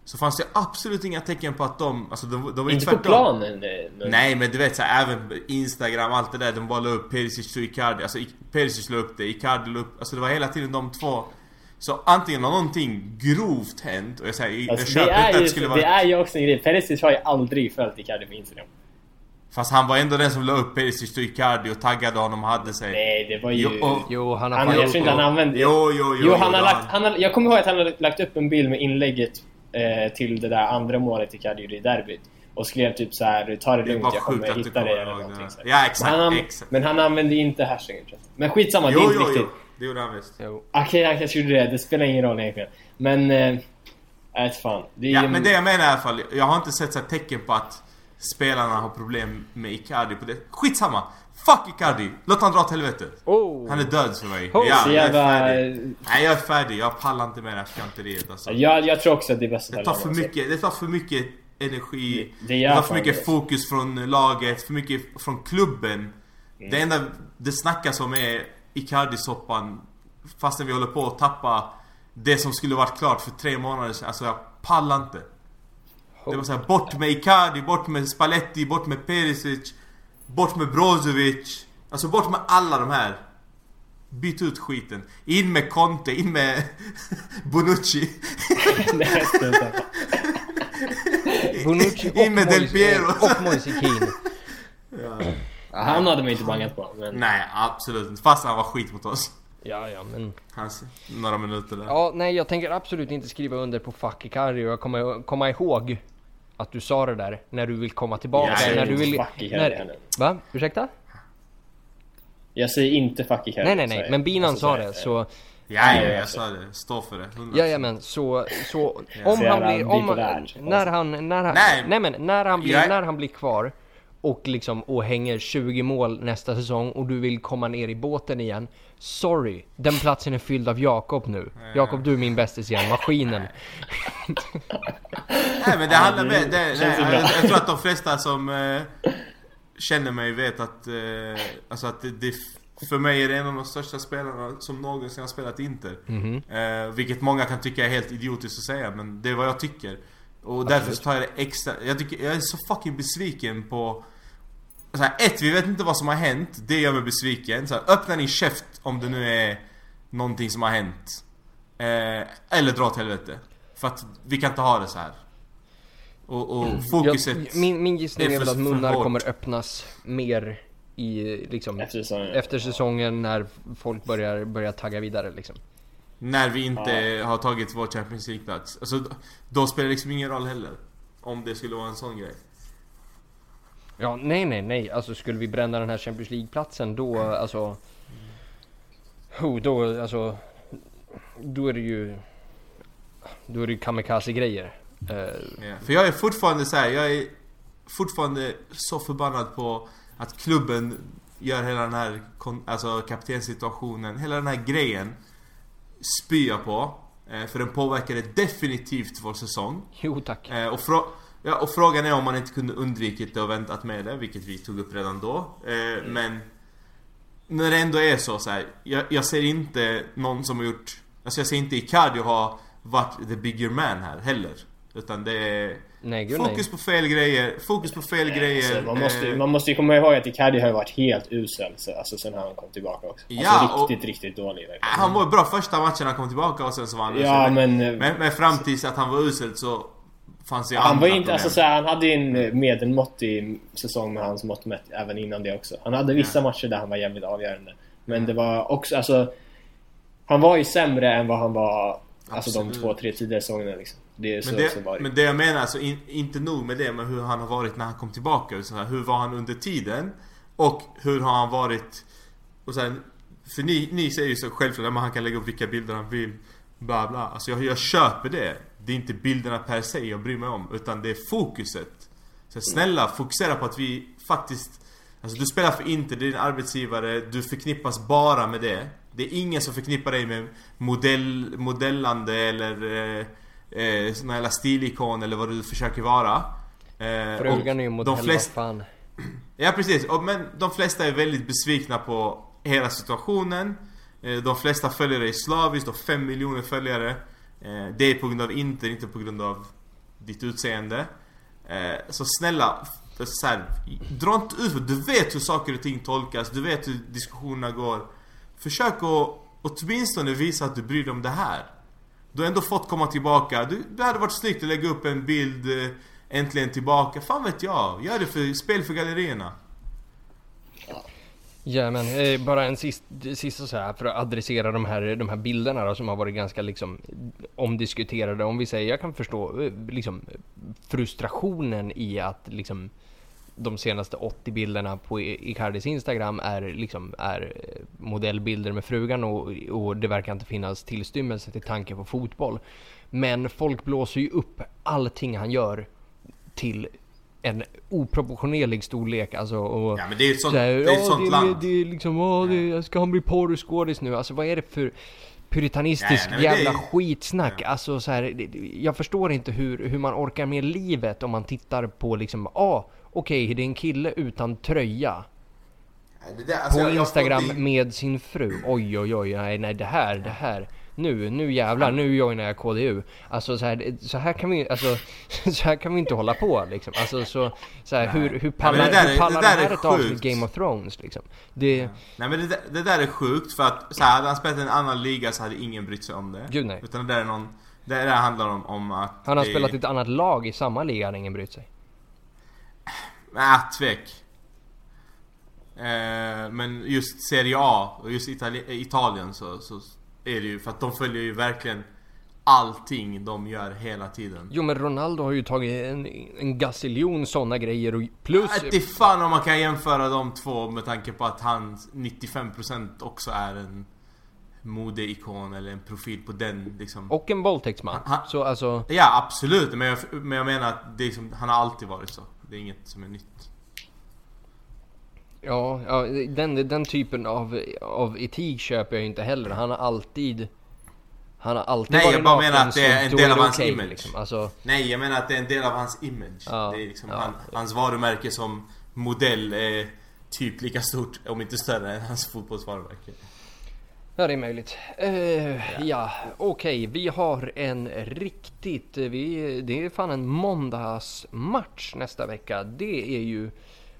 Så fanns det absolut inga tecken på att de, alltså de, de var ju Inte på tvärtom. planen. eh, men- Nej men du vet så här, även Instagram, allt det där, de bara la upp Perisic och Icardi Alltså Perisic la upp det, Icardi la upp, alltså det var hela tiden de två Så antingen har någonting grovt hänt och jag säger, jag Alltså, det, köper inte är att ju, det skulle det vara är ju också en grej. Perisic har ju aldrig följt Icardi på Instagram. Fast han var ändå den som la upp Perisic till Icardi och taggade honom och hade sig. Nej, det var ju... Jo, och- Jo, han har Han, jag tror inte det. han använde... Jo, jo, jo. Jo, han har jo, lagt, han har, jag kommer ihåg att han har lagt upp en bild med inlägget eh, till det där andra målet Icardi gjorde i derbyt. Och skrev typ så här: ta det Det lugnt, jag kommer hitta dig eller någonting det. Ja, exakt, Men han, exakt. men han använde inte hashtaggen jag. Men skitsamma, det Jo, är inte jo, viktigt. jo. Det gjorde han visst. Jo. Okej, han kanske gjorde det. Det spelar ingen roll egentligen. Men... Eh, vet fan. Det är Ja, ju- men det jag menar i alla fall. Jag har inte sett så här tecken på att spelarna har problem med Icardi på det. Skitsamma! Fuck Icardi! Låt han dra åt helvete. Oh. Han är död för mig. Oh, ja, så jag är jävla... färdig. Nej, jag är färdig. Jag pallar inte med det här fjanteriet alltså. Jag, jag tror också att det är bäst att Det tar för mycket, det tar för mycket energi. Det- det Det, tar för mycket det. fokus från laget, för mycket från klubben. Mm. Det enda det snackas om är Icardi-soppan. Fastän vi håller på att tappa det som skulle varit klart för tre månader sedan. Alltså jag pallar inte. Det var såhär, bort med Icardi, bort med Spalletti, bort med Perisic, bort med Brozovic. Alltså bort med alla de här. Byt ut skiten. In med Conte, in med Bonucci. Bonucci In med Del Piero. Och Moise Keane. Han hade man inte bangat på. Men... Nej, absolut inte. Fast han var skit mot oss. Ja, ja, men... Hans, några minuter där. Ja, nej, jag tänker absolut inte skriva under på fuck Icardi och jag kommer komma ihåg att du sa det där när du vill komma tillbaka. Ja, jag när är du vill... fuck här När... Va? Ursäkta? Jag säger inte fuck Icardi. Nej, nej, nej. Men Binan alltså, sa det, så... Ja, ja, Ja, jag ja. sa det. Stå för det. 100%. Jajamän, så, så om Så han blir, om, när han, när han, Nej. nej. men när han blir, när han blir kvar och liksom och hänger 20 mål nästa säsong och du vill komma ner i båten igen. Sorry, den platsen är fylld av Jakob nu. Jakob du är min bästis igen, maskinen. Nej men det handlar med... Det, ju jag, jag tror att de flesta som eh, känner mig vet att... Eh, alltså att det, det, för mig är det en av de största spelarna som någonsin har spelat Inter. Mhm. Eh, vilket många kan tycka är helt idiotiskt att säga men det är vad jag tycker. Och därför tar jag det extra... Jag, tycker, jag är så fucking besviken på... Så här, ett, vi vet inte vad som har hänt. Det gör mig besviken. Så här, öppna din käft om det nu är någonting som har hänt. Eh, eller dra åt helvete. För att vi kan inte ha det så här. Och, och fokuset... Jag, min, min gissning är är väl för- att munnar hårt. kommer öppnas mer i liksom Efter säsongen. efter säsongen när folk börjar, börjar tagga vidare liksom. När vi inte har tagit vår Champions League-plats. Alltså, då- då spelar det liksom ingen roll heller. Om det skulle vara en sån grej. Ja, nej, nej, nej. Alltså skulle vi bränna den här Champions League-platsen då, alltså... Oh, då, alltså... Då är det ju... Då är det ju kamikaze-grejer. Eh, Ja, För jag är fortfarande så här, jag är fortfarande så förbannad på att klubben gör hela den här alltså kaptenssituationen, hela den här grejen spyr på. Eh, för den påverkade definitivt vår säsong. jo, tack. Eh, och, frå- ja, och frågan är om man inte kunde undvikit det och väntat med det, vilket vi tog upp redan då. Eh, Men när det ändå är så, så här, jag, jag ser inte någon som har gjort... Alltså jag ser inte Icardi ha varit the bigger man här heller. Utan det är Nej, gud nej. fokus på fel grejer, fokus på fel grejer. Alltså, man, måste, eh, man måste ju komma ihåg att Icardi har varit helt usel så- alltså, sen han kom tillbaka också. Ja, alltså och- riktigt, riktigt dålig verkligen. Han var bra första matchen han kom tillbaka och sen så var han Ja, usel. men... eh, men, men fram tills att han var usel så fanns ju Han var inte, alltså så han hade ju en eh, medelmåttig säsong med hans mått mätt även innan det också. Han hade vissa matcher där han var jävligt avgörande. Men det var också, alltså... Han var ju sämre än vad han var alltså de två, tre tidigare säsongerna liksom. Det är så Men det, varit. men det jag menar, alltså in, inte nog med det med hur han har varit när han kom tillbaka. Så här, hur var han under tiden? Och hur har han varit... Och sen, för ni, ni säger ju så självklart att han kan lägga upp vilka bilder han vill. Bla bla. Alltså jag, jag köper det. Det är inte bilderna per se jag bryr mig om. Utan det är fokuset. Så snälla, fokusera på att vi faktiskt... Alltså du spelar för Inter, det är din arbetsgivare, du förknippas bara med det. Det är ingen som förknippar dig med modell, modellande eller eh, eh, sån här stilikon eller vad du försöker vara. Eh, Frugan är ju de modell, flesta, vad fan. Ja precis, och, men de flesta är väldigt besvikna på hela situationen. Eh, De flesta följer dig slaviskt, och 5 miljoner följare. Eh, Det är på grund av Inter, inte på grund av ditt utseende. Eh, Så snälla, så här, dra inte ut Du vet hur saker och ting tolkas, du vet hur diskussionerna går. Försök att åtminstone visa att du bryr dig om det här. Du har ändå fått komma tillbaka. Du, det hade varit snyggt att lägga upp en bild eh, äntligen tillbaka. Fan vet jag. Gör det för spel för gallerierna. Jajamän, eh, bara en sist, sista så här för att adressera de här, de här bilderna då, som har varit ganska liksom omdiskuterade. Om vi säger, jag kan förstå eh, liksom frustrationen i att liksom de senaste 80 bilderna på Icardis Instagram är liksom är eh, modellbilder med frugan och, och det verkar inte finnas tillstymmelse till tanke på fotboll. Men folk blåser ju upp allting han gör till en oproportionerlig storlek alltså och... Ja men det är ju ett sånt, där, det är ett sånt det, land. Det, det är liksom, åh, det, ska han bli porrskådis nu? Alltså vad är det för puritanistisk nej, men jävla är- skitsnack? Ja. Alltså så här, det- det- jag förstår inte hur, hur man orkar med livet om man tittar på liksom, ah, okej det är en kille utan tröja Det där, alltså, på jag- jag- Instagram det- med sin fru. Oj oj oj, nej, nej det här, det här. Nu, nu jävlar, nu joinar jag KDU. Alltså så här, så här kan vi alltså, så här kan vi inte hålla på liksom. Alltså så, så här, hur, hur pallar, det där är- hur pallar det det, där här är ett avsnitt. Game of Thrones liksom? Det, Nej men det, där- det där är sjukt för att så här, hade han spelat i en annan liga så hade ingen brytt sig om det. Gud, nej. Utan det där är någon... Det där handlar om, om att... han har det, spelat i ett annat lag i samma liga, hade ingen brytt sig. Äh, tvek. Eh, men just Serie A och just Itali- Italien så, så är det ju för att de följer ju verkligen allting de gör hela tiden. Jo men Ronaldo har ju tagit en, en gaziljon sådana grejer och plus... Äh, Det är fan om man kan jämföra de två med tanke på att han 95% också är en modeikon eller en profil på den liksom. Och en våldtäktsman. Så alltså... Ja absolut, men jag, men jag menar att det är liksom, han har alltid varit så. Det är inget som är nytt. Ja, ja den, den typen av, av etik köper jag inte heller. Han har alltid... Han har alltid Nej, jag bara menar att det är en del av hans okej, image. Liksom. Alltså, Nej, jag menar att det är en del av hans image. Ja, det är liksom ja. han, hans varumärke som modell är typ lika stort, om inte större, än hans fotbollsvarumärke. ja, det är möjligt. Uh, ja, okej. Vi har en riktigt... Vi, det är fan en måndagsmatch nästa vecka. Det är ju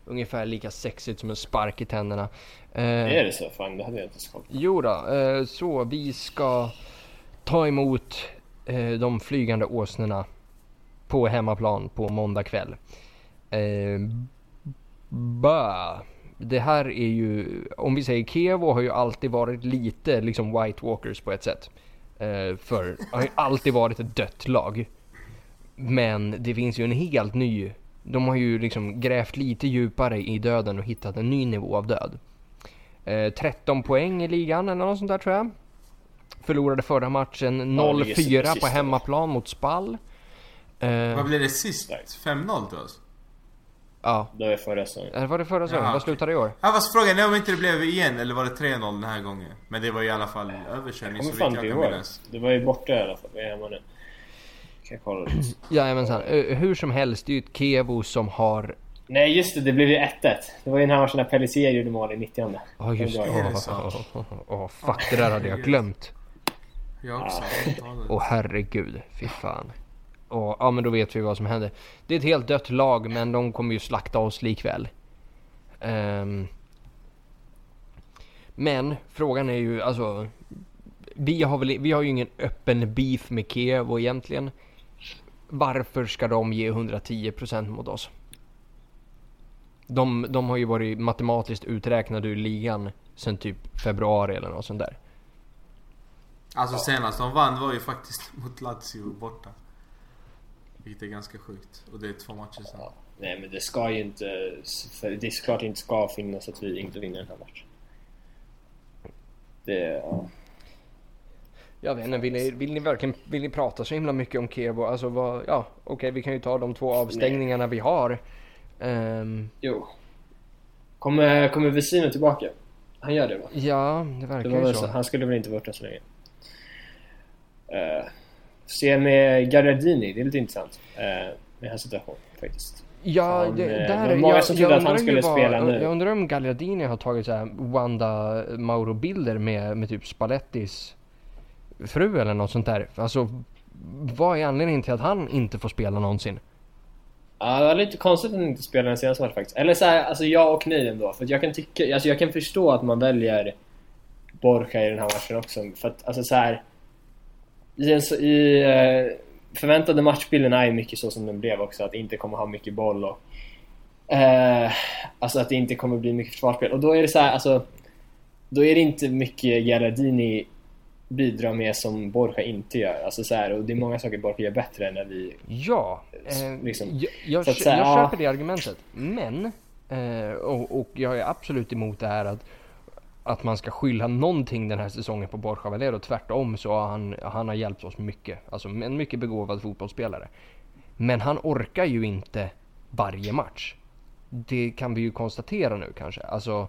ungefär lika sexigt som en spark i tänderna. Eh, Är det så? Fan, det hade jag inte på. Jo då, eh, så vi ska ta emot eh, de flygande åsnorna på hemmaplan på måndag kväll. Bah. Det här är ju, om vi säger Kevo har ju alltid varit lite liksom White Walkers på ett sätt. För har ju alltid varit ett dött lag. Men det finns ju en helt ny, de har ju liksom grävt lite djupare i döden och hittat en ny nivå av död. Eh, 13 poäng i ligan eller något sånt där tror jag. Förlorade förra matchen Ja, ligger 0-4 sist på hemmaplan mot Spall. Eh, Vad blev det sist? Starkt. 5-0 till oss? ja, Det var förra säsongen. var det förra säsongen? Vad slutade det i år? Ja fast frågan är om inte det blev igen, eller var det 3-0 den här gången? Men det var i alla fall överkörning så vitt inte jag kan minnas. Det var ju borta i alla fall. Vi är hemma nu. Kan jag kolla? Jajamensan. Eh, hur som helst, det är ju ett Kevo som har... Nej just det, det blev ju 1-1. Det var ju den här matchen när Pellissier gjorde mål i 90 Ja just det. Ja, är det Åh, åh, åh, åh, fuck, det där hade jag glömt. Jag också. Åh herregud, fy fan. Och, ja men då vet vi vad som händer. Det är ett helt dött lag men de kommer ju slakta oss likväl. Ehm, men frågan är ju alltså. Vi har, väl, vi har ju ingen öppen beef med Kiev egentligen. Varför ska de ge 110% mot oss? De, de har ju varit matematiskt uträknade ur ligan sen typ februari eller något sånt där. Alltså senast de vann var ju faktiskt mot Lazio borta. Vilket är ganska sjukt. Och det är två matcher sedan. Nej men det ska ju inte... Det är såklart inte ska finnas att vi inte vinner den här matchen. Det... Ja. Jag vet inte, vill ni, vill ni verkligen vill ni prata så himla mycket om Kevo? Alltså vad, ja okej vi kan ju ta de två avstängningarna vi har. Ehm, Jo. Kommer, kommer Vesino tillbaka? Han gör det va? ja, det Det verkar var ju så. så. Han skulle väl inte varit där så länge. Uh, se med Gagliardini, det är lite intressant. Uh, med den här situationen faktiskt. Ja, Han, det, eh, där, det många som trodde att han skulle spela nu. Jag undrar om Gagliardini har tagit så här Wanda Mauro-bilder med, med typ Spallettis fru eller något sånt där. Alltså, vad är anledningen till att han inte får spela någonsin? Ja, det var lite konstigt att han inte spelade den senaste matchen faktiskt. Eller så här, alltså ja och nej ändå. För att jag kan tycka, alltså jag kan förstå att man väljer Borja i den här matchen också. För att alltså så här. I, en, så- i eh, förväntade matchbilden är ju mycket så som den blev också, att inte kommer ha mycket boll och eh, Alltså att det inte kommer bli mycket försvarsspel och då är det så här, alltså Då är det inte mycket Gerardini bidrar med som Borja inte gör. Alltså så här, och det är många saker Borja gör bättre när vi... Ja, eh, Liksom. jag, jag, säga, jag ja. köper det argumentet. Men, eh, och, och jag är absolut emot det här att, att man ska skylla någonting den här säsongen på Borja Valero. Tvärtom så har han, han har hjälpt oss mycket. Alltså en mycket begåvad fotbollsspelare. Men han orkar ju inte varje match. Det kan vi ju konstatera nu kanske. Alltså,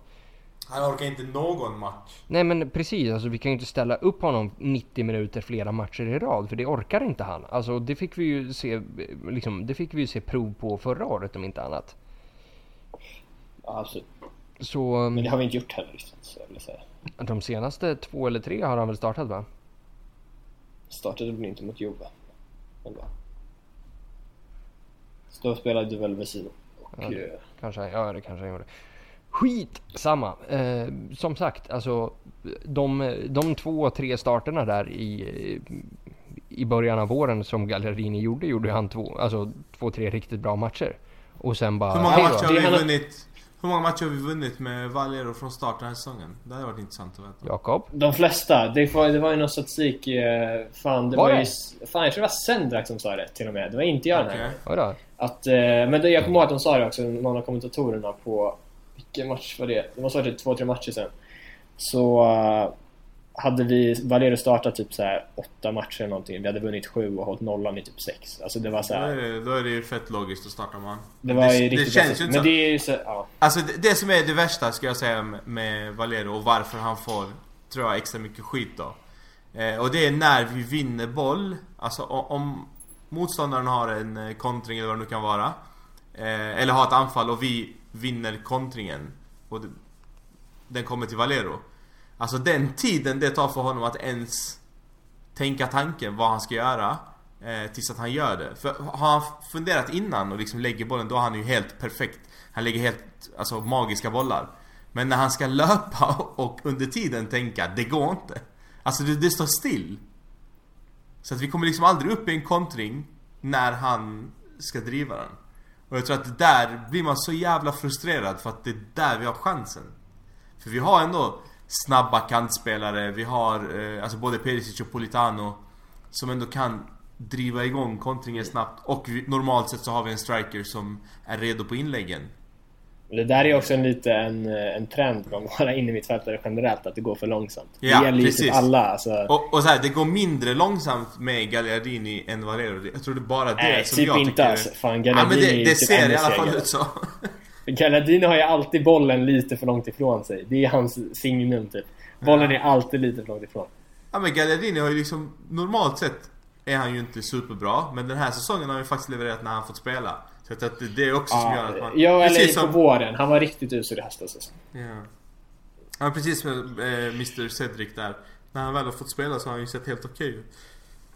Han orkar inte någon match. nej men precis, alltså vi kan ju inte ställa upp honom 90 minuter flera matcher i rad för det orkar inte han. Alltså det fick vi ju se, liksom, det fick vi ju se prov på förra året om inte annat. Ja, absolut. Så Men det har vi inte gjort heller riktigt, så jag vill säga. de senaste två eller tre har han väl startat va? Startade väl inte mot Juve. Eller? Så då spelade du väl Vesino. Och, Ja, det- eh, Kanske, ja det kanske han gjorde. Skit samma. Eh, som sagt, alltså de, de två, tre starterna där i, i början av våren som Gallerini gjorde, gjorde han två, alltså två, tre riktigt bra matcher. Och sen bara, Hur många matcher har vi vunnit? Hur många matcher har vi vunnit med Valero från start den här säsongen? Det hade varit intressant att veta. Jakob? De flesta. Det var, det var ju någon statistik... eh, Fan, det Var var, det? ju... Fan, jag tror det var Sendrak som sa det till och med. Det var inte jag den här. Att, eh, men det, jag kommer ihåg att de sa det också, någon av kommentatorerna på... Vilken match var det? Det måste ha varit typ två, tre matcher sen. Så eh, hade vi Valero startat typ så här åtta matcher eller någonting. Vi hade vunnit sju och hållit nollan i typ sex. Alltså det var så Då är, här, det, då är det ju fett logiskt att starta man. Det var det, riktigt känns ju inte Men det är ju så, ja. Alltså det, det som är det värsta ska jag säga med, Valero och varför han får, tror jag, extra mycket skit då. Eh, och det är när vi vinner boll. Alltså om motståndaren har en eh, kontring eller vad det nu kan vara. Eh, eller har ett anfall och vi vinner kontringen. Och det, den kommer till Valero. Alltså den tiden det tar för honom att ens tänka tanken vad han ska göra. Eh, tills att han gör det. För har han funderat innan och liksom lägger bollen då är han ju helt perfekt. Han lägger helt, alltså magiska bollar. Men när han ska löpa och under tiden tänka, det går inte. Alltså det, det står still. Så att vi kommer liksom aldrig upp i en kontring när han ska driva den. Och jag tror att där blir man så jävla frustrerad för att det är där vi har chansen. För vi har ändå snabba kantspelare, vi har eh, alltså både Perisic och Politano som ändå kan driva igång kontringen snabbt och vi, normalt sett så har vi en striker som är redo på inläggen. Det där är också en lite en, eh, en trend bland våra innermittfältare generellt, att det går för långsamt. Ja, det gäller ju typ alla. Alltså, Och, och så här, det går mindre långsamt med Gagliardini än Valero. Jag tror det är bara det nej, som typ jag inte tycker... alltså. Fan, Ja men det, det typ ser i alla fall ut så. Gallardini har ju alltid bollen lite för långt ifrån sig. Det är hans signum typ. Bollen är alltid lite för långt ifrån. Ja men Gagliardini har ju liksom, normalt sett är han ju inte superbra. Men den här säsongen har han ju faktiskt levererat när han fått spela. Så att det, är också som gör Ja, att man... ja eller precis på som, våren. Han var riktigt usel i höstas alltså. ja. ja precis med eh, Mr Cedric där. När han väl har fått spela så har han ju sett helt okej ut.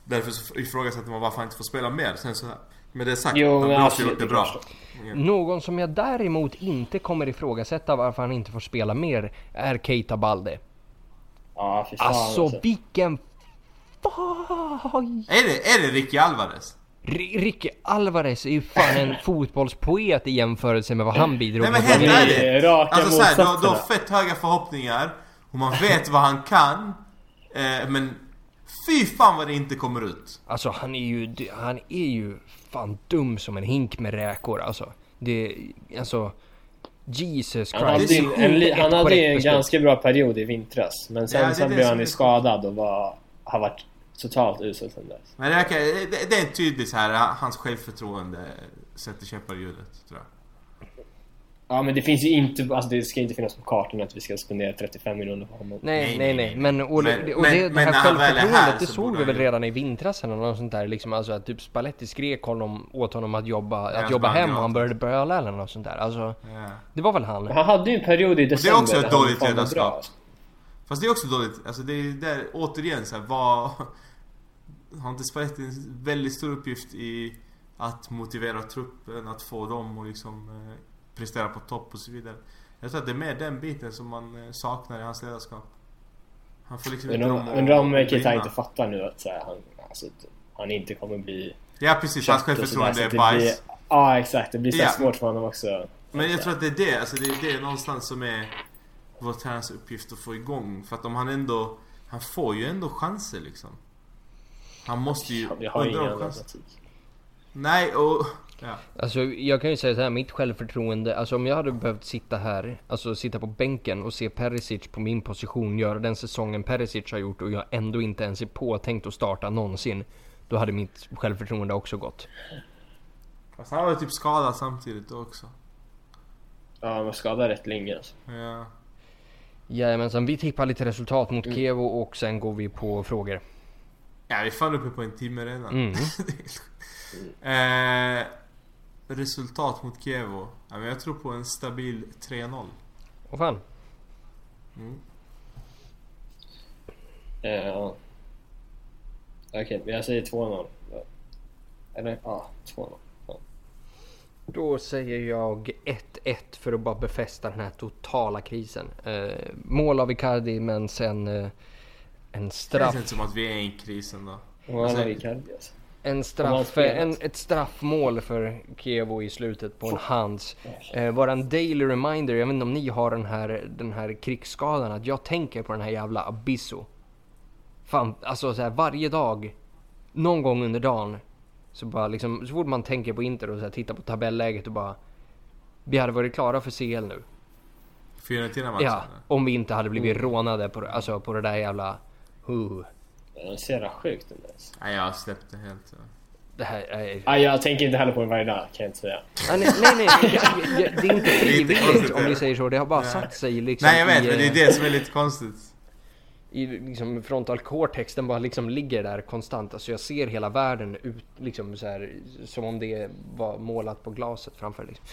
Därför så ifrågasätter man varför han inte får spela mer. Sen så, med det sagt, Jo, han men också absolut, gjort det bra. Ja. Någon som jag däremot inte kommer ifrågasätta varför han inte får spela mer är Keita Balde. Ja, fy fan Alltså vilken... Fan! Är det, är det Ricky Alvarez? Ricky Alvarez är ju fan en fotbollspoet i jämförelse med vad han bidrog Nej men med. helt De är ärligt. raka Alltså såhär, du, har- du har fett höga förhoppningar. Och man vet vad han kan. Eh, men fy fan vad det inte kommer ut. Alltså han är ju, han är ju fan dum som en hink med räkor alltså. Det, alltså... Jesus Han hade, Christ. ju Det en, han hade en ganska bra period i vintras. Men sen, Ja, det sen det blev han ju skadad och var, har varit totalt usel sen dess. Men det, verkar, det, det är tydligt så här, hans självförtroende sätter käppar i hjulet tror jag. Ja men det finns ju inte, alltså det ska inte finnas på kartan att vi ska spendera 35 miljoner på honom. Nej, Nej, nej. Men, och, Men- det, och men- det, det men här är här självförtroendet, det så såg vi väl ju- redan i vintras eller något sånt där. Liksom, alltså att typ Spalletti skrek honom, åt honom att jobba, Ja, att jobba hem och han började böla eller något sånt där. Alltså, Ja. det var väl han. Han hade ju en period i december också ett där han dåligt fan var ledarskap. Fast det är också dåligt, alltså det är där återigen så här, vad... Har inte Spalletti en väldigt stor uppgift i att motivera truppen, att få dem att liksom eh, prestera på topp och så vidare. Jag tror att det är mer den biten som man eh, saknar i hans ledarskap. Han får liksom om, att undrar om Keita brinna. inte fattar nu att här, han, alltså, han inte kommer bli Ja precis, hans självförtroende är bajs. Ja exakt, det blir så Ja. svårt för honom också. Men jag tror att det är det, alltså det är det någonstans som är vår tränarens uppgift att få igång. För att om han ändå, han får ju ändå chanser liksom. Han måste ju... Vi har ingen annan. Nej och... Ja. Alltså jag kan ju säga så här, mitt självförtroende, alltså om jag hade behövt sitta här, alltså sitta på bänken och se Perisic på min position göra den säsongen Perisic har gjort och jag ändå inte ens är påtänkt att starta någonsin. Då hade mitt självförtroende också gått. Fast han var ju typ skadad samtidigt då också. Ja, han var skadad rätt länge alltså. Ja. Jajamensan, vi tippar lite resultat mot Kevo och sen går vi på frågor. Ja, vi är fan uppe på en timme redan. Mm. eh, resultat mot Kevo. Ja, men jag tror på en stabil 3-0. Vad fan? Eh, ja. Okej, men jag säger 2-0. Ja. Eller? Ja, 2-0. Ja. Då säger jag 1-1 för att bara befästa den här totala krisen. Eh, mål av Icardi men sen en Det straff. känns inte som att vi är i en kris ändå. Och han Alltså- har Icardi alltså. En straff, en, ett straffmål för Kevo i slutet på en hands. Eh, bara en daily reminder, jag vet inte om ni har den här, den här krigsskadan, att jag tänker på den här jävla Abisso. Fan, alltså så här, varje dag, någon gång under dagen, så bara liksom, så fort man tänker på Inter och så här, tittar på tabelläget och bara Vi hade varit klara för CL nu. Fiorentina-matchen. Ja, om vi inte hade blivit rånade på, det- alltså, på det där jävla... Ja, Det ser jävla sjukt ut alltså. Nej, jag släppte helt. ja. det här är... Ah, jag tänker inte heller på det varje dag, kan jag inte säga. Ah, nej, nej, nej, jag- jag- det är inte frivilligt om det. vi säger så. Det har bara Nej. satt sig liksom Nej, jag vet, i, men det är eh, det som är lite konstigt. i liksom frontal cortex. Den bara liksom ligger där konstant. Alltså jag ser hela världen ut liksom så här, som om det var målat på glaset framför liksom.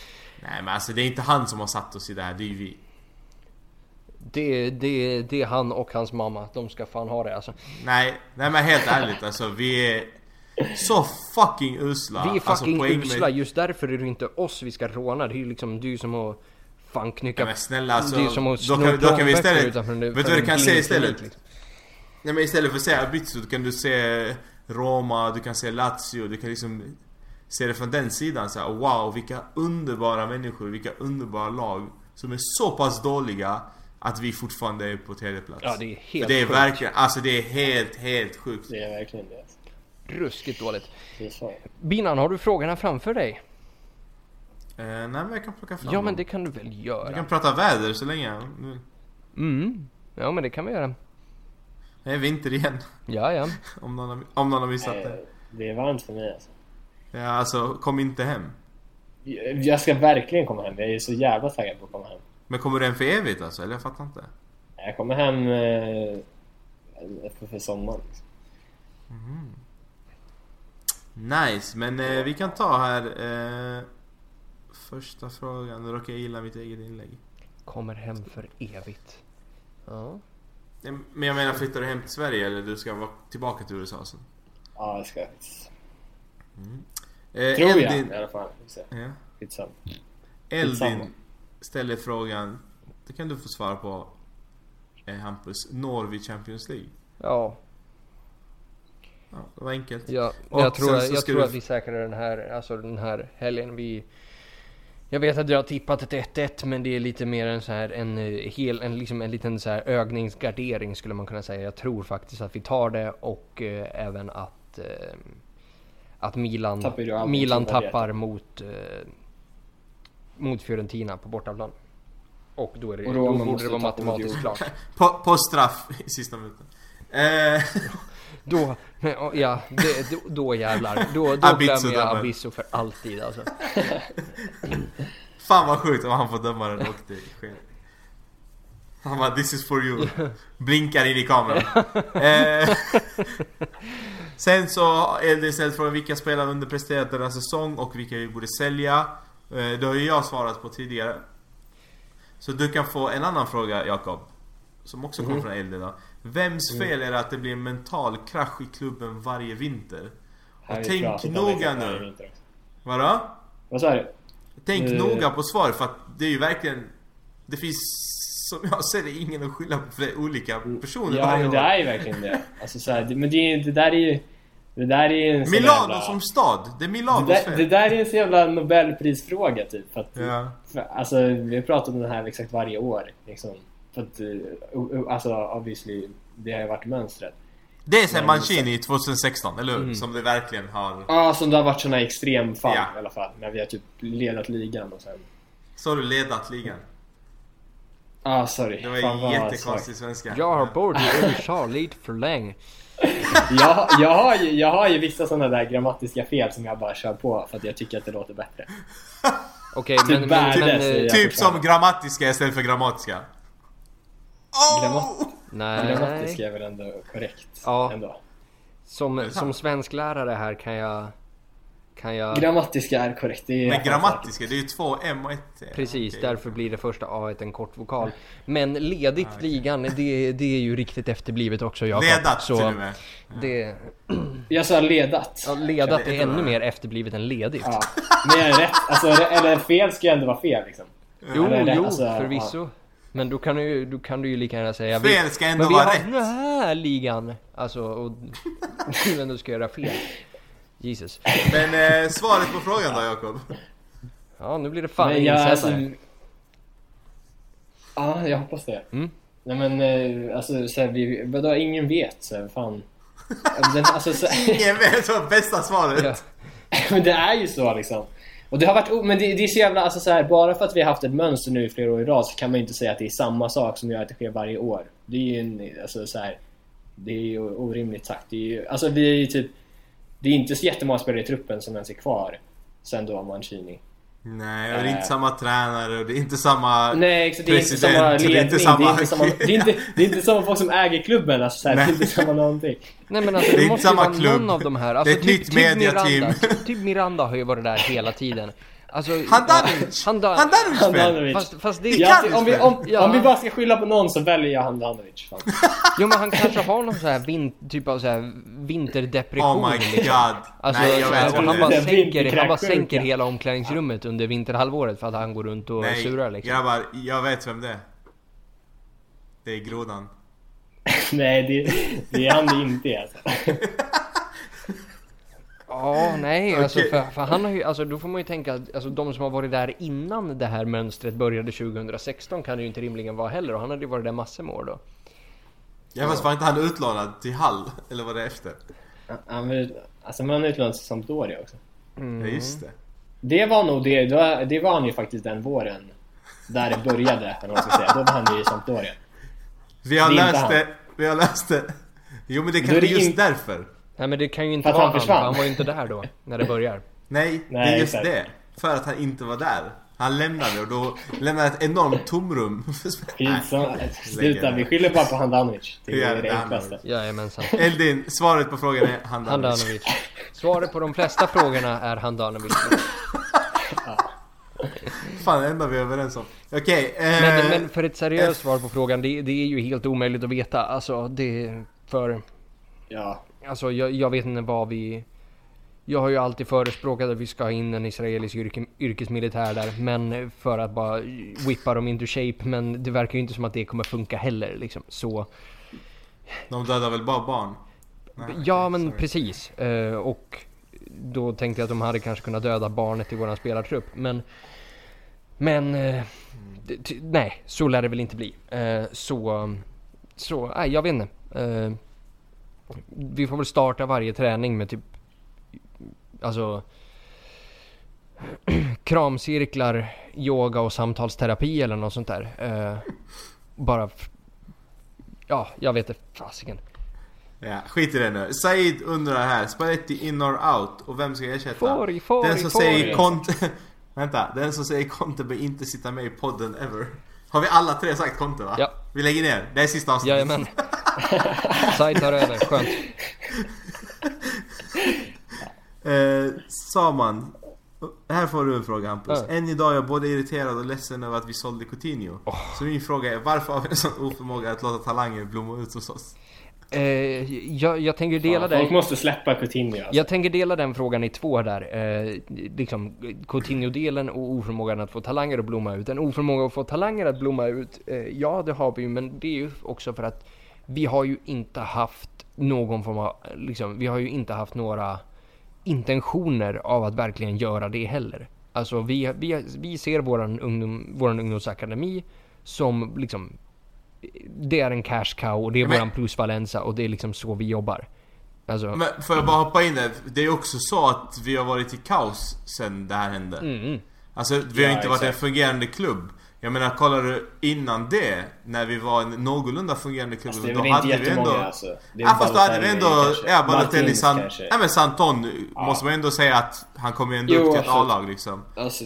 Nej, men alltså det är inte han som har satt oss i det här, det är ju vi. Det, det, det är han och hans mamma. De ska fan ha det alltså. Nej, nej men helt ärligt alltså vi är så fucking usla. Vi är alltså, fucking med- usla. Just därför är det inte oss vi ska råna. Det är ju liksom, ju som att fan knycka... Ja, men snälla alltså. det är som att då, sno kan, då kan vi istället... en- Vet du vad du kan blind istället? liksom. Nej men istället för att säga Abizo, då kan du se Roma, du kan se Lazio, du kan liksom se det från den sidan så här, Wow, vilka underbara människor, vilka underbara lag som är så pass dåliga att vi fortfarande är på tredje plats. Ja, det är helt För det är sjukt. verkligen, alltså det är helt, helt sjukt. Det är verkligen det. Ruskigt dåligt. Är. Binan, har du frågorna framför dig? Eh, nej men jag kan plocka fram Ja, men dem. det kan du väl Vi göra? kan prata väder så länge. Nu Mm. Ja, men det kan vi göra. är det vinter igen. Ja, ja. Om någon har, om någon har missat Eh, det. Det är varmt för mig alltså. Ja, alltså kom inte hem. Jag ska verkligen komma hem. Jag är så jävla taggad på att komma hem. Men kommer du hem för evigt alltså? Eller jag fattar inte. Jag kommer hem eh, för, för sommaren. Liksom. Nice, men eh, vi kan ta här eh, Första frågan, nu råkar jag gilla mitt eget inlägg. Kommer hem för evigt. Ja. Men jag menar, flyttar du hem till Sverige eller du ska vara tillbaka till USA sen? Ja, det ska jag faktiskt. Eh, Tror jag Eldin, i alla fall. Vi får se. ja. Skitsamma. Eldin Skitsamma. Ställer frågan, det kan du få svara på eh, Hampus. Når vi Champions League? Ja, Ja, det var enkelt. ja. Och jag tror, jag ska tror du- att vi säkrar den här, alltså den här helgen. Vi... Jag vet att jag har tippat ett 1-1 men det är lite mer en så här en eh, hel, en, liksom en liten så här övningsgardering skulle man kunna säga. Jag tror faktiskt att vi tar det och eh, även att eh, att Milan, Tappar Milan tappar mot eh, mot Fiorentina på bortaplan. Och då, är det, Och då Roma borde det vara matematiskt klart. På, på straff i sista minuten. Eh, Då, ja, det, då, då jävlar. Då, då glömmer jag. Abisso för alltid alltså. fan vad sjukt om han får döma den och det sker. Han bara 'This is for you' Blinkar in i kameran. eh, sen så är det istället frågan vilka spelare underpresterat denna säsong och vilka vi borde sälja. Eh, det har ju jag svarat på tidigare. Så du kan få en annan fråga Jakob. Som också kommer från Eldin då. Vems fel är det att det blir en mental krasch i klubben varje vinter? Är tänk noga nu. Vadå? Vad sa du? Tänk Eh. noga på svar för att det är ju verkligen Det finns som jag ser det ingen att skylla på för det är olika personer Ja varje men år. det är ju verkligen det. Alltså, så här, men det, det där är ju... Det där är en Milano jävla... som stad. Det är det Milanos där, det fel. där är en så jävla Nobelprisfråga typ. För att, Ja. för, alltså, vi har pratat om det här exakt varje år. Liksom. För att, eh, alltså obviously, det har ju varit mönstret. Det är sen Men- Mancini 2016, eller hur? Mm. Som det verkligen har... Ja, som det har varit såna extremfall Ja. i alla fall. När vi har typ ledat ligan och sen... Så har du ledat ligan. Ah, sorry. Det var Fan, jättekonstig svenska. Jag har bort i USA lite för länge. Jag, jag, har ju, jag har ju vissa såna där grammatiska fel som jag bara kör på för att jag tycker att det låter bättre. Okej, Typ men, men, men, värdelös eh, Typ som grammatiska istället för grammatiska. Oh! Grammat- nej. Grammatiska är väl ändå korrekt? Ja. Ändå. Som, som svensklärare här kan jag... Kan jag... Grammatiska är korrekt. Det är Men grammatiska, det är ju två M och ett T. Precis, Okej. därför blir det första A en kort vokal. Men ledigt ligan, det, det är ju riktigt efterblivet också Jakob. Ledat Så till och med. Det. Jag sa ledat. ja, ledat Det är är ännu mer efterblivet än ledigt. Ja. Men jag är rätt. Alltså, eller fel ska ju ändå vara fel liksom. Jo, rätt, jo, alltså, förvisso. Men då kan, du, ju- då kan du ju lika gärna säga Fel ska ändå men vi vara har rätt. den här ligan. Alltså, och du ändå ska göra fel. Jesus. Men eh, svaret på frågan då Jakob? Ja, nu blir det fan jag, alltså. Ja, jag hoppas det. Mm. Nej men eh, alltså så här, vi, vadå, ingen vet så här, fan. Den, alltså, så, Ingen vet vad bästa svaret. Ja. men det är ju så liksom. Och det har varit, men det, det är så jävla, alltså så här, bara för att vi har haft ett mönster nu i flera år i rad så kan man ju inte säga att det är samma sak som gör att det sker varje år. Det är ju en, alltså så här, det är ju orimligt sagt. Det är ju, alltså vi är ju typ, det är inte så jättemånga spelare i truppen som ens är kvar sen då Mancini. Nej, och det är inte Eh. samma tränare och det är inte samma Nej, exakt, det är inte samma ledning, det är inte samma... det är inte samma, det är inte, det är inte samma folk som äger klubben, alltså, så här, det är inte samma någonting. Nej men alltså Det det, inte måste ju vara klubb. någon av de här. Det är Alltså, ett nytt mediateam. Miranda, typ Miranda har ju varit där hela tiden. Alltså, Handanovic! Handanovic! Handanovic! Handanovic. Fast, fast det, Det Ja, om, vi, om, Ja. om vi bara ska skylla på någon så väljer jag Handanovic. Fan. Jo men han kanske har någon sån här vin, typ av så här vinterdepression. Oh my liksom. god. Alltså, Nej, jag vet här, vad han, bara är. är. sänker, han bara sänker hela omklädningsrummet under vinterhalvåret för att han går runt och Nej, surar liksom. grabbar, jag vet vem det är. Det är grodan. Nej, det, det är han det inte är, alltså. Ja, nej, alltså Okej. för, för han har ju, alltså då får man ju tänka att alltså, de som har varit där innan det här mönstret började 2016 kan det ju inte rimligen vara heller och han hade ju varit där massor med år då. Ja fast var inte han utlånad till Hall? Eller var det efter? Han var, alltså man är utlånad till Sampdoria också. Mm. Ja just det. Det var nog det, det var, det var han ju faktiskt den våren. Där det började, eller vad man ska säga. Då var han ju i Sampdoria. Vi har är löst det. Vi har löst det. Jo men det Då kan är det just in- därför. Nej men det kan ju inte vara han han, för han var ju inte där då, när det börjar. Nej, det Nej, är just exakt. det. För att han inte var där. Han lämnade och då lämnade ett enormt tomrum. Sluta, vi det. skyller bara på Handanovic. Det Ja, är det det är enklaste. Jajamensan. Eldin, svaret på frågan är Handanovic. Handanovic. Svaret på de flesta frågorna är Handanovic. Fan, det enda vi är överens om. Okej, eh, Men, men för ett seriöst svar på frågan, det, det är ju helt omöjligt att veta. Alltså det, för, Ja. Alltså jag, jag vet inte vad vi... Jag har ju alltid förespråkat att vi ska ha in en israelisk yrke, yrkesmilitär där, men för att bara whippa dem into shape. Men det verkar ju inte som att det kommer funka heller liksom. Så de dödar väl bara barn? Nej, Ja men sorry. precis. Eh, och då tänkte jag att de hade kanske kunnat döda barnet i våran spelartrupp. Men... Men... eh, nej, så lär det väl inte bli. Eh, så... Så, nej jag vet inte. Vi får väl starta varje träning med typ... Alltså... kramcirklar, yoga och samtalsterapi eller något sånt där. Eh, bara... Ja, jag vet inte. Fasiken. Ja, skit i det nu. Said undrar här, Spalletti in or out? Och vem ska ersätta? Fori, Fori, Den som Fori. säger Conte... Vänta, den som säger Conte bör inte sitta med i podden ever. Har vi alla tre sagt Conte va? Ja. Vi lägger ner, det är sista avsnittet. Jajamän. Side tar över, skönt. Eh, Saman. Här får du en fråga Hampus. Ja. Än idag är jag både irriterad och ledsen över att vi sålde Coutinho. Så min fråga är, varför har vi en sån oförmåga att låta talanger blomma ut hos oss? Eh, jag, jag tänker dela folk den. måste släppa Coutinho alltså. Jag tänker dela den frågan i två där. Eh, liksom Coutinho-delen och oförmågan att få talanger att blomma ut. En oförmåga att få talanger att blomma ut, eh, ja det har vi ju, men det är ju också för att vi har ju inte haft någon form av, liksom, vi har ju inte haft några intentioner av att verkligen göra det heller. Alltså vi, vi, vi ser våran, ungdom, våran ungdomsakademi som liksom det är en cash cow och det är Men- våran plusvalensa och det är liksom så vi jobbar. Alltså, Men får jag bara hoppa in där? Det är också så att vi har varit i kaos sen det här hände. mm, Alltså vi har Ja, inte varit en exakt. fungerande klubb. Jag menar kollar du innan det, när vi var en någorlunda fungerande klubb. Alltså, det är då väl inte hade vi jättemånga ändå... alltså. Ja fast då hade vi ändå, kanske. ja Balotelli, kanske. Ja men Santon Ja. måste man ändå säga att han kommer ju ändå Jo, upp till ett. A-lag liksom. Alltså,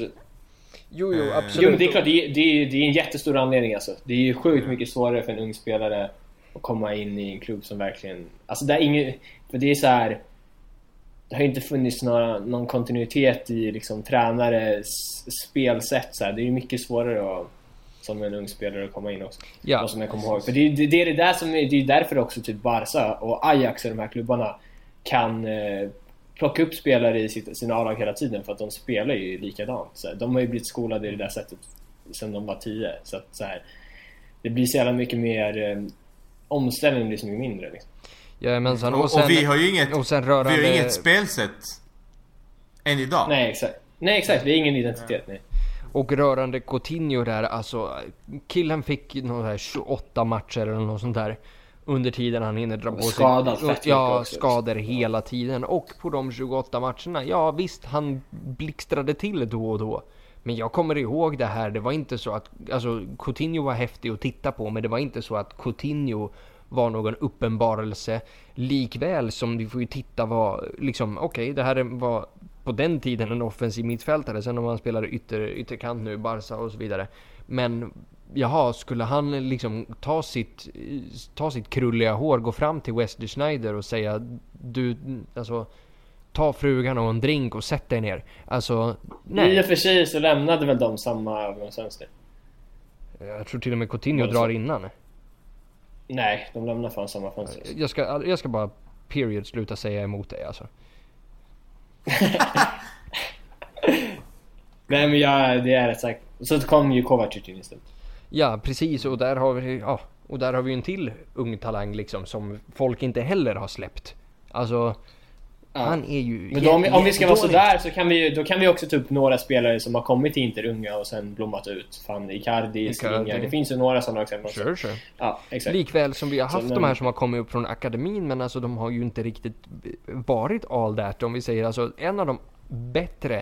jo, jo, Eh, absolut. Jo men det är klart, det är, det, är, det är en jättestor anledning alltså. Det är ju sjukt mycket svårare för en ung spelare att komma in i en klubb som verkligen... Alltså det är ingen... För det är så här. Det har ju inte funnits några, någon kontinuitet i liksom tränares spelsätt så här. Det är ju mycket svårare att, som en ung spelare att komma in också. Ja. Vad som jag kommer ihåg. För det, det, det är det där som är, det är därför också typ Barca och Ajax och de här klubbarna kan eh, plocka upp spelare i sitt, sina A-lag hela tiden för att de spelar ju likadant. Så här, de har ju blivit skolade i det där sättet sen de var 10. Så att så här, det blir så jävla mycket mer eh, omställningen blir så mycket mindre. Liksom. Jajamensan. Och, Och, sen, och vi har ju inget, och sen vi har rörande... ju inget spelsätt. Än idag. Nej exakt. Nej exakt, vi har ingen identitet. Nej. Och rörande Coutinho där, alltså killen fick här 28 matcher eller något sånt där. Under tiden han hinner dra på sig... Mycket Ja, skador hela tiden. Och på de 28 matcherna, ja visst han blixtrade till då och då. Men jag kommer ihåg det här, det var inte så att... Alltså Coutinho var häftig att titta på men det var inte så att Coutinho var någon uppenbarelse. Likväl som vi får ju titta vad, liksom okej det här var på den tiden en offensiv mittfältare. Sen om han spelade ytter, ytterkant nu, Barca och så vidare. Men jaha, skulle han liksom ta sitt, ta sitt krulliga hår, gå fram till Wesley Schneider och säga du, alltså ta frugan och en drink och sätt dig ner. Alltså, I och nej. för sig så lämnade väl de samma övergångsfönster. Jag tror till och med Coutinho Var det så? drar innan. Nej, de lämnar fan samma fönster. Jag ska, jag ska bara period sluta säga emot dig alltså. Nej men jag, det är rätt säkert. Så kom ju Kovacic in istället. Ja, precis. Och där har vi, ja, och där har vi en till ung talang liksom som folk inte heller har släppt. Alltså, Ja. han är ju... Men då, om, vi, om vi ska vara sådär så kan vi ju, då kan vi också ta upp några spelare som har kommit till Inter unga och sen blommat ut. Fan, Icardi, Icardi. Det finns ju några sådana exempel. Sure, sure. Ja, exakt. Likväl som vi har Så, haft de men- här som har kommit upp från akademin men alltså de har ju inte riktigt varit all that. Om vi säger alltså en av de bättre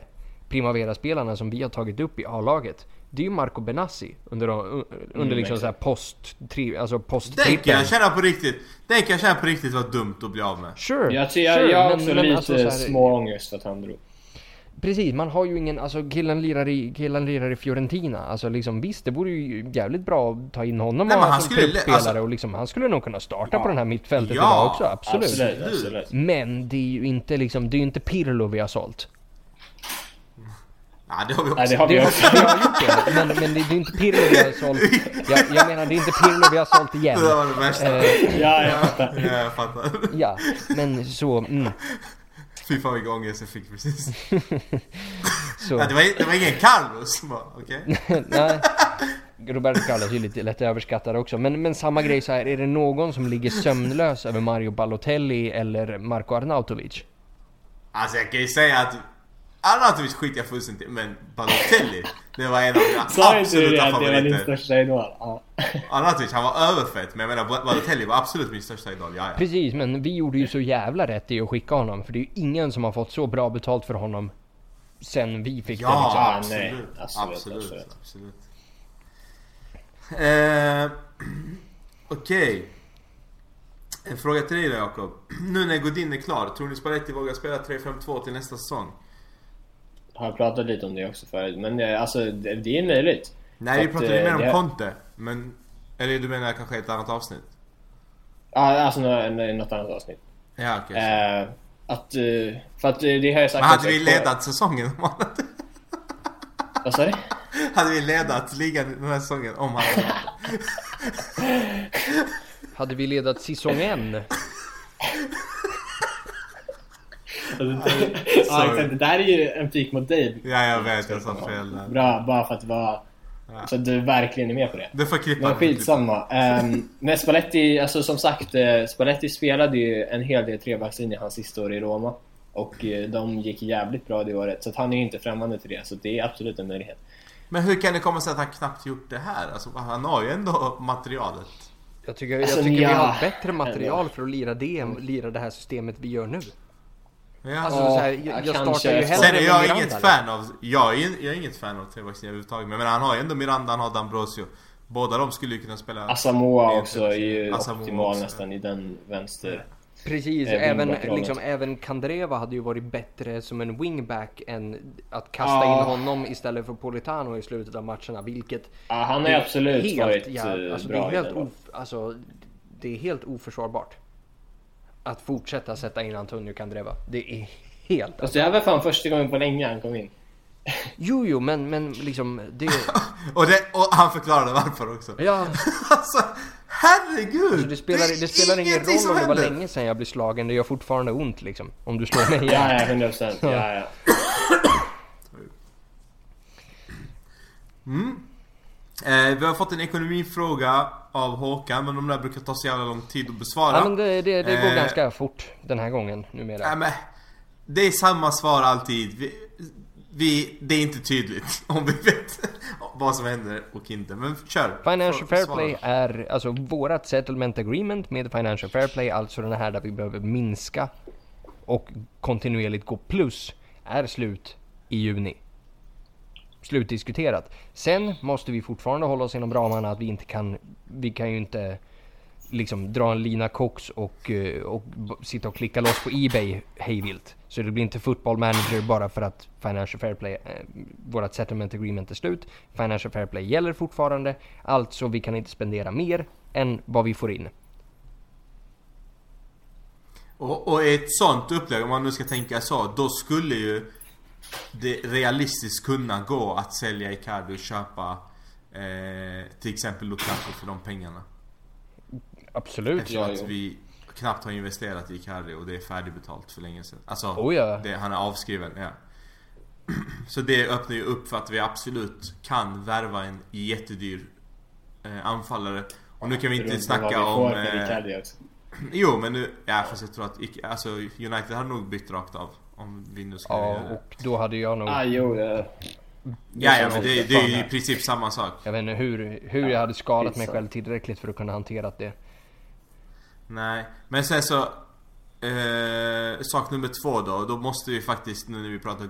Primavera-spelarna som vi har tagit upp i A-laget. Det är ju Marco Benassi under, de- under liksom exakt. så här post, tri, alltså post Den kan jag känna på riktigt. Den kan jag känna på riktigt var dumt att bli av med. Sure, Jag, jag, sure, jag har men- också men lite alltså så här- små ångest för att han drog. Precis, man har ju ingen, alltså killen lirar i, killen lirar i Fiorentina. Alltså liksom visst, det vore ju jävligt bra att ta in honom Nej, och han som skulle- truppspelare alltså- och liksom, han skulle nog kunna starta Ja. på den här mittfältet Ja, idag också, Absolut. absolut. Men det är ju inte liksom, det är ju inte Pirlo vi har sålt. Ja, det har vi också. Nej, det har Det vi också. vi har gjort det, men, men det är inte Pirlo vi har sålt. Jag, jag menar, det är inte Pirlo vi har sålt igen. Det var det värsta. Eh, Ja, jag fattar. Ja, jag fattar. ja, men så, mm, Fy fan vilken ångest jag fick precis. så. Ja, det, var, det var ingen Carlos bara, okej? Nej. Roberto Carlos är ju lite lätt överskattad också. Men, men samma grej så här, är det någon som ligger sömnlös över Mario Balotelli eller Marco Arnautovic? Alltså jag kan ju säga att Arnautovic skiter jag fullständigt i, men Balotelli, det var en av mina Sa inte du det absoluta det var din favoriter. största idol? Ja. Arnautovic, han var överfett, men jag menar Balotelli var absolut min största idol, ja, ja. Precis, men vi gjorde ju så jävla rätt i att skicka honom. För det är ju ingen som har fått så bra betalt för honom sen vi fick det liksom. Ja, absolut. nej. Absolut, Absolut, absolut. absolut. Eh, Okej. En fråga till dig då Jakob. Nu när Godin är klar, tror ni Spalletti vågar spela 3-5-2 till nästa säsong? Har pratat lite om det också förut. Men eh, alltså, det, det är möjligt. Nej, Så vi att, pratade ju eh, mer om det- Conte. Men... Eller du menar kanske ett annat avsnitt? Ja, alltså nå- nå- något annat avsnitt. Ja, okej. Eh, att, eh, för att det har jag sagt Men hade vi på- ledat säsongen om han hade... Vad sa du? Hade vi ledat ligan den här säsongen om han hade... Hade vi ledat säsongen? ja, exakt. Det där är ju en pik mot dig. Ja, jag vet. Jag sa fel där. Bra, bara för att vara Så att du verkligen är med på det. Du får klippa. Men skitsamma. Um, men Spalletti, alltså som sagt, uh, Spalletti spelade ju en hel del trebackslinje hans sista år i Roma. Och uh, de gick jävligt bra det året. Så att han är ju inte främmande till det. Så det är absolut en möjlighet. Men hur kan det komma sig att han knappt gjort det här? Alltså, han har ju ändå materialet. Jag tycker, Alltså, jag tycker ja. vi har bättre material för att lira det än lira det här systemet vi gör nu. Ja. Alltså, Ja, så här, jag, jag startar ju hellre Sen är jag Miranda, inget fan av... Jag är, jag är inget fan av trebackslinjen överhuvudtaget. Men, men han har ju ändå Miranda, han har D'Ambrosio. Båda de skulle ju kunna spela... Asamoah också är ju Asamoah optimal också. nästan i den vänster. Precis, även, liksom, även Kandreva hade ju varit bättre som en wingback än att kasta Ja. in honom istället för Politano i slutet av matcherna, vilket Ja, han har absolut helt, varit ja, eh, alltså, det bra är i helt of, alltså, det är helt oförsvarbart. Att fortsätta sätta in Antonio Kandreva. Det är helt... Fast det här var fan första gången på länge han kom in. Jo, jo, men, men liksom det... Och, det, och han förklarade varför också. Ja, Alltså, herregud! alltså det spelar, det spelar ingen roll om det var länge sedan jag blev slagen. Det gör fortfarande ont liksom. Om du slår mig Ja, igen. ja, 100 procent. Ja, ja. Eh, vi har fått en ekonomifråga av Håkan, men de där brukar ta så jävla lång tid att besvara. Ja, men det, det, det går Eh, ganska fort den här gången numera. Nej, men, det är samma svar alltid. Vi, vi, det är inte tydligt om vi vet vad som händer och inte. Men kör. Financial Fair. Play är alltså vårat settlement agreement med Financial Fair Play, alltså den här där vi behöver minska och kontinuerligt gå plus, är slut i juni. Slutdiskuterat. Sen måste vi fortfarande hålla oss inom ramarna att vi inte kan, vi kan ju inte liksom dra en lina Cox och, eh, och sitta och klicka loss på Ebay hejvilt. Så det blir inte football manager bara för att Financial Fair Play, eh, vårat settlement agreement är slut. Financial Fair Play gäller fortfarande, alltså vi kan inte spendera mer än vad vi får in. Och, och i ett sånt upplägg, om man nu ska tänka så, då skulle ju det realistiskt kunna gå att sälja Icardi och köpa eh, till exempel Lukaku för de pengarna. Absolut. Eftersom ja, att vi knappt har investerat i Icardi och det är färdigbetalt för länge sedan. Alltså, Oh ja. det, han är avskriven, ja. Så det öppnar ju upp för att vi absolut kan värva en jättedyr eh, anfallare. Och nu kan vi inte vad snacka om... Eh, också. jo men nu, ja fast jag tror att alltså, United hade nog bytt rakt av. Om vi nu skulle Ja, göra det. och då hade jag nog... Ah, jo, ja. Ja, ja men det, helst, det är ju i princip samma sak. Jag vet inte hur, hur jag hade skadat mig själv tillräckligt för att kunna hantera det. Nej, men sen så... Eh, sak nummer två då. Då måste vi faktiskt, nu när vi pratar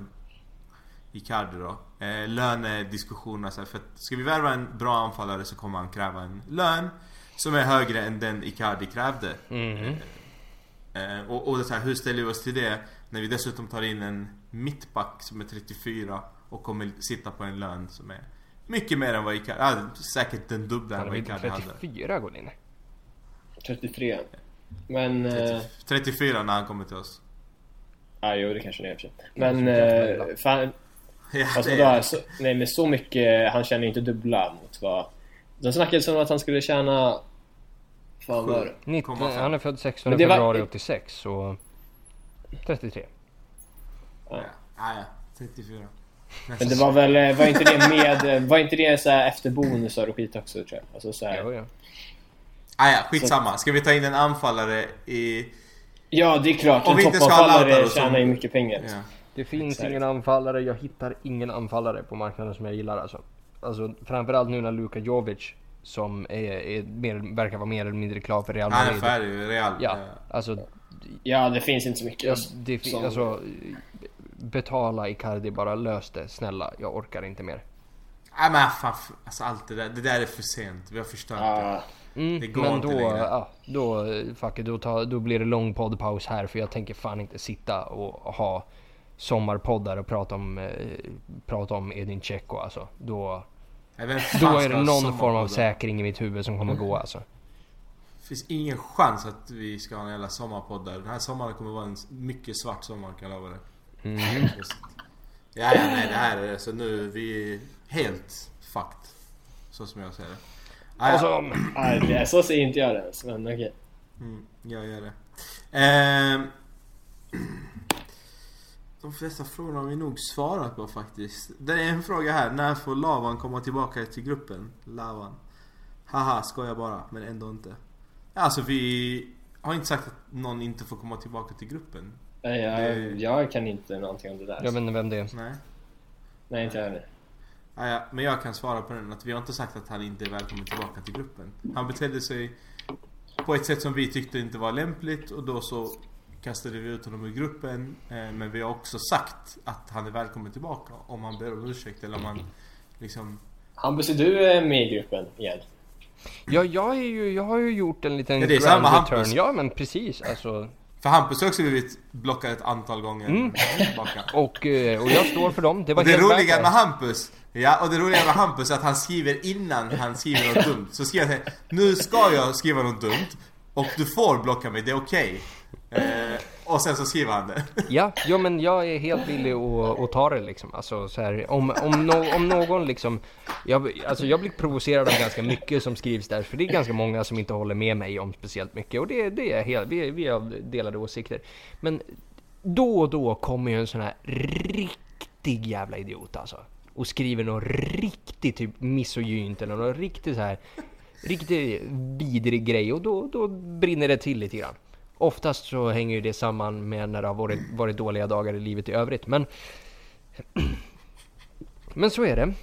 Icardi då. Eh, lönediskussionerna så här, för att ska vi värva en bra anfallare så kommer han kräva en lön som är högre än den Icardi krävde. Mhm. Eh, och, och det här, hur ställer vi oss till det när vi dessutom tar in en mittback som är 34 och kommer sitta på en lön som är mycket mer än vad Icardi, ja, säkert den dubbla än vad Icardi hade. 34 går in. 33. Men... Eh, 34 när han kommer till oss. ja, jo, det kanske det är för sig. Men... Eh, fan, Ja, alltså, det- vadå, så, nej, men så mycket... Han tjänar ju inte dubbla mot vad... De snackade som att han skulle tjäna... Fan var det? 19, 0,5. han är född 16 Men det var- februari 86 så... 33. Ja, ja, ja, 34. Men det var väl... eh, Var inte det med... Var inte det så här efter bonusar och skit också tror jag? Alltså så här, Jo, ja. Ah, ja, skitsamma. Ska vi ta in en anfallare i... Ja, det är klart. Om En vi inte ska ha toppanfallare som- tjänar ju mycket pengar. Ja. Det finns Exakt. ingen anfallare, jag hittar ingen anfallare på marknaden som jag gillar alltså. Alltså framförallt nu när Luka Jovic som är, är mer, verkar vara mer eller mindre klar för Real Han är Madrid. färdig, Real. Ja, Eh, alltså, Ja, det finns inte så mycket. ja, Alltså, det, som- alltså betala Icardi bara lös det, snälla. Jag orkar inte mer. Nej men fan, alltså allt det där. Det där är för sent. Vi har förstört det. Ja, Mm, Det går men inte då, längre. ja, då, fuck it, då, ta, då blir det lång poddpaus här för jag tänker fan inte sitta och ha sommarpoddar och prata om, eh, prata om Edin Dzeko alltså. Då, då är det någon form av säkring i mitt huvud som kommer gå alltså. Det finns ingen chans att vi ska ha en jävla sommarpodd där. Den här sommaren kommer vara en mycket svart sommar kan jag lova dig. Mhm. Ja, ja, nej det här är så nu är vi helt fucked. Så som jag ser det. Ah. Alltså, nej, det- så säger inte jag det ens, men okej. Mm, jag gör det. Ehm, de flesta frågorna har vi nog svarat på faktiskt. Det är en fråga här. När får Lavan komma tillbaka till gruppen? Lavan. Haha, skojar bara. Men ändå inte. Alltså vi har inte sagt att någon inte får komma tillbaka till gruppen. Nej, jag, Det- jag kan inte någonting om det där. Jag vet inte vem det är. Nej. Nej, inte jag heller. Ah, ja, men jag kan svara på den att vi har inte sagt att han inte är välkommen tillbaka till gruppen. Han betedde sig på ett sätt som vi tyckte inte var lämpligt och då så kastade vi ut honom ur gruppen. Eh, men vi har också sagt att han är välkommen tillbaka om han ber om ursäkt eller om han liksom... Hampus, är du eh, med i gruppen igen? Ja, jag, är ju, jag har ju gjort en liten Ja, det är grand samma return. Hampus. Ja, men precis. Alltså, För Hampus har också blivit blockad ett antal gånger Mm. och, eh, och jag står för dem. Det var Och det roliga med Hampus Ja, och det roliga med Hampus är att han skriver innan han skriver något dumt. Så skriver han Nu ska jag skriva något dumt Och du får blocka mig, det är okej. Eh, och sen så skriver han det. Ja, ja, men jag är helt villig att, att ta det liksom. Alltså, så här, om, om, no, om någon liksom... Jag, alltså, jag blir provocerad av ganska mycket som skrivs där. För det är ganska många som inte håller med mig om speciellt mycket. Och det, det är helt, vi, vi har delade åsikter. Men då och då kommer ju en sån här riktig jävla idiot alltså. Och skriver något riktigt typ misogynt eller något riktigt så här riktigt vidrig grej och då, då brinner det till lite grann. Oftast så hänger ju det samman med när det har varit, varit dåliga dagar i livet i övrigt men Men så är det.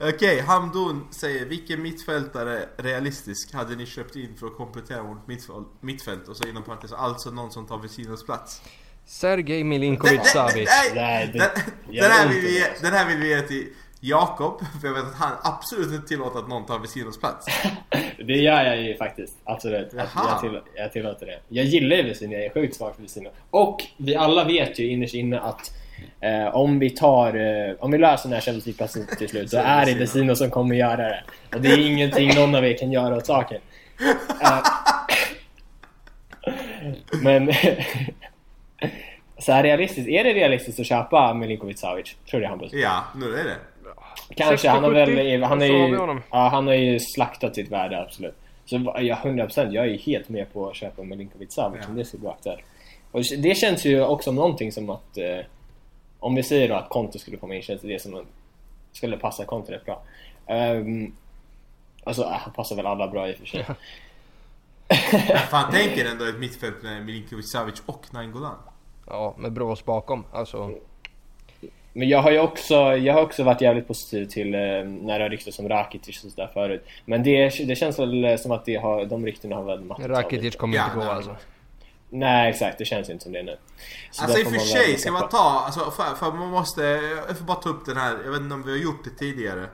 Okej, Hamdun säger vilken mittfältare realistisk hade ni köpt in för att komplettera vårt mittfält? mittfält? Och så inom parentes, alltså någon som tar Vecinos plats. Sergej Milinkovic Savic. nej, Nej, det- den, jag den, här vet vill vi, inte. ge- den här vill vi ge till Jakob, för jag vet att han absolut inte tillåter att någon tar Vecinos plats. Det gör jag ju faktiskt. Absolut. Jaha. jag, till, jag tillåter det. Jag gillar ju Vesino, jag är sjukt svag för Vesino. Och vi alla vet ju innerst inne att eh, om vi tar, eh, om vi löser den här Champions League-platsen till slut så är det det Vesino. Vesino som kommer göra det. Och det är ingenting någon av er kan göra åt saken. Eh, men så här realistiskt, är det realistiskt att köpa Milinkovic Savic? Tror du Hampus? Ja, nu är det. Kanske, han har väl, 60-70, han, är ju, ja, han har ju slaktat sitt värde absolut. Så ja, 100% jag är ju helt med på att köpa Milinkovic Savic Ja. om det skulle bli aktuellt. Och det känns ju också någonting som att eh, om vi säger då att Conte skulle komma in känns det som att skulle passa Conte rätt bra. Um, alltså äh, han passar väl alla bra i och för sig. Fan, tänker ändå ett mittfält med Milinkovic Savic och Nainggolan. Ja, med Brås bakom. Alltså, Men jag har ju också, jag har också varit jävligt positiv till eh, när det har ryktats om Rakitic och sådär förut. Men det, det känns väl som att det har, de ryktena har väl mattats Rakitic kommer Ja, inte gå nej. alltså. Nej exakt, det känns inte som det nu. Så Alltså i och för sig ska man ta, alltså för, för man måste, jag får bara ta upp den här, jag vet inte om vi har gjort det tidigare.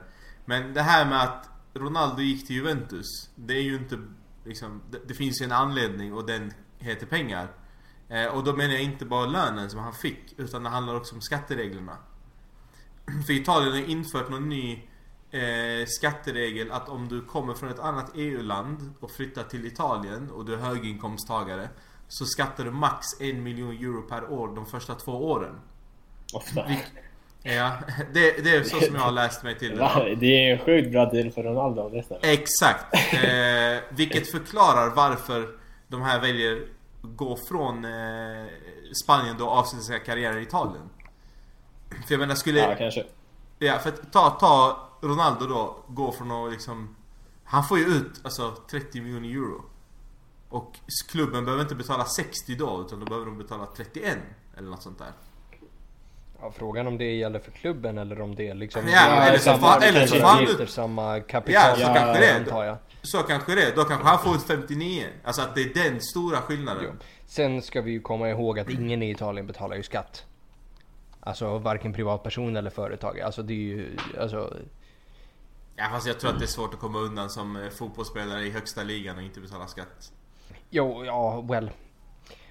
Men det här med att Ronaldo gick till Juventus, det är ju inte liksom, det, det finns ju en anledning och den heter pengar. Eh, och då menar jag inte bara lönen som han fick, utan det handlar också om skattereglerna. För Italien har infört någon ny eh, skatteregel att om du kommer från ett annat EU-land och flyttar till Italien och du är höginkomsttagare så skattar du max en miljon euro per år de första två åren. Ofta. Ja, det, det är så som jag har läst mig till det. Det är en sjukt bra deal för Ronaldo stämmer. Exakt. Eh, vilket förklarar varför de här väljer gå från eh, Spanien då och avsluta sina karriärer i Italien. För jag menar skulle... Ja, kanske. Ja, för att ta, ta Ronaldo då, gå från att liksom... Han får ju ut alltså 30 miljoner euro. Och klubben behöver inte betala 60 då, utan då behöver de betala 31. Eller något sånt där. Ja, frågan om det gäller för klubben eller om det är liksom... Ja, eller så får- eller så han utgifter, ut- samma Ja, kapital, så Ja, kanske det antar jag. Så kanske det. Då kanske han får ut 59. Alltså att det är den stora skillnaden. Jo. Sen ska vi ju komma ihåg att ingen i Italien betalar ju skatt. Alltså varken privatperson eller företag. Alltså det är ju, alltså... Ja fast jag tror att det är svårt att komma undan som eh, fotbollsspelare i högsta ligan och inte betala skatt. Jo, ja, well.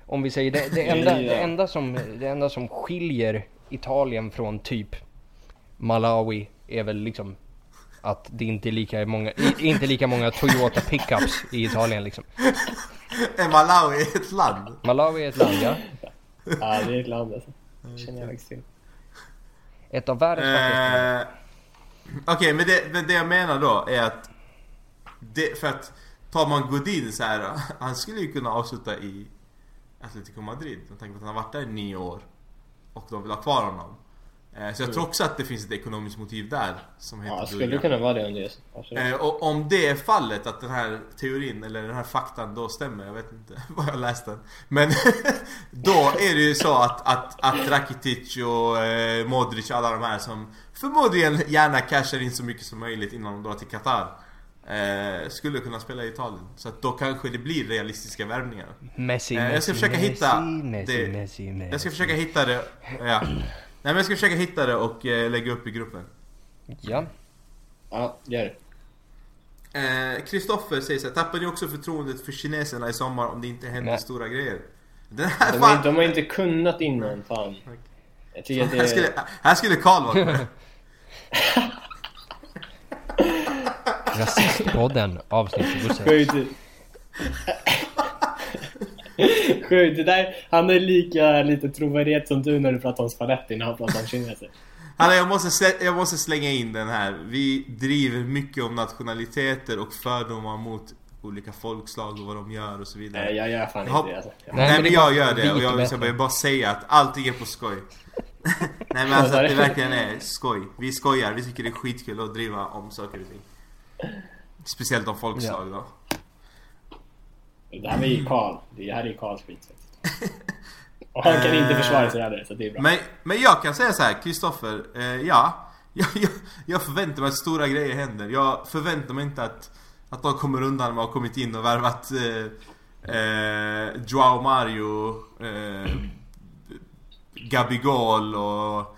Om vi säger det, det, Ja. enda, det, enda som, det enda som skiljer Italien från typ Malawi är väl liksom att det inte är lika många, inte lika många Toyota pickups i Italien liksom. Är Malawi ett land? Malawi är ett land, ja. Ja, det är ett land alltså. Känner jag faktiskt till. Ett av världens fattigaste. Eh, Okej men, det, men det jag menar då är att det, För att tar man Godin så här, Han skulle ju kunna avsluta i Atletico Madrid med tanke på att han har varit där i nio år och de vill ha kvar honom. Eh, så jag tror också att det finns ett ekonomiskt motiv där som heter Ja, det skulle kunna vara det om det är. Eh, och om det är fallet, att den här teorin eller den här faktan då stämmer, jag vet inte var jag läst den. Men då är det ju så att, att, att Rakitic och eh, Modric alla de här som förmodligen gärna cashar in så mycket som möjligt innan de drar till Qatar. Eh, skulle kunna spela i Italien. Så att då kanske det blir realistiska värvningar. Messi, Eh, jag ska Messi, försöka Messi, hitta Messi, det. Messi, Messi. Jag ska försöka hitta det. Ja. Nej men jag ska försöka hitta det och eh, lägga upp i gruppen. Ja. Ja, gör det. Eh, Kristoffer säger så här, tappar ni också förtroendet för kineserna i sommar om det inte händer Nej. stora grejer? Den här De, fan... har- de har inte kunnat innan, fan. Jag tycker att det här, skulle, är... här skulle Karl vara med. Rasistpodden avsnitt 26. Sjukt. Det där, han är lika lite trovärdighet som du när du pratar om Spalletti när han pratar om kineser. Hanna, jag måste, slä, jag måste slänga in den här. Vi driver mycket om nationaliteter och fördomar mot olika folkslag och vad de gör och så vidare. Nej, jag gör fan Jag inte det alltså. Nej, Nej, men jag gör det och jag vill bara säga att allting är på skoj. Nej men alltså att det verkligen är skoj. Vi skojar, vi tycker det är skitkul att driva om saker och ting. Speciellt om folkslag då. Det här var ju Karl. Det här är ju Karls skit. Och han kan inte försvara sig heller, så det är bra. Men, men jag kan säga så här, Kristoffer, eh, ja. Jag, jag, jag förväntar mig att stora grejer händer. Jag förväntar mig inte att, att de kommer undan med att ha kommit in och värvat eh, eh, Joao Mario, eh, Gabigol och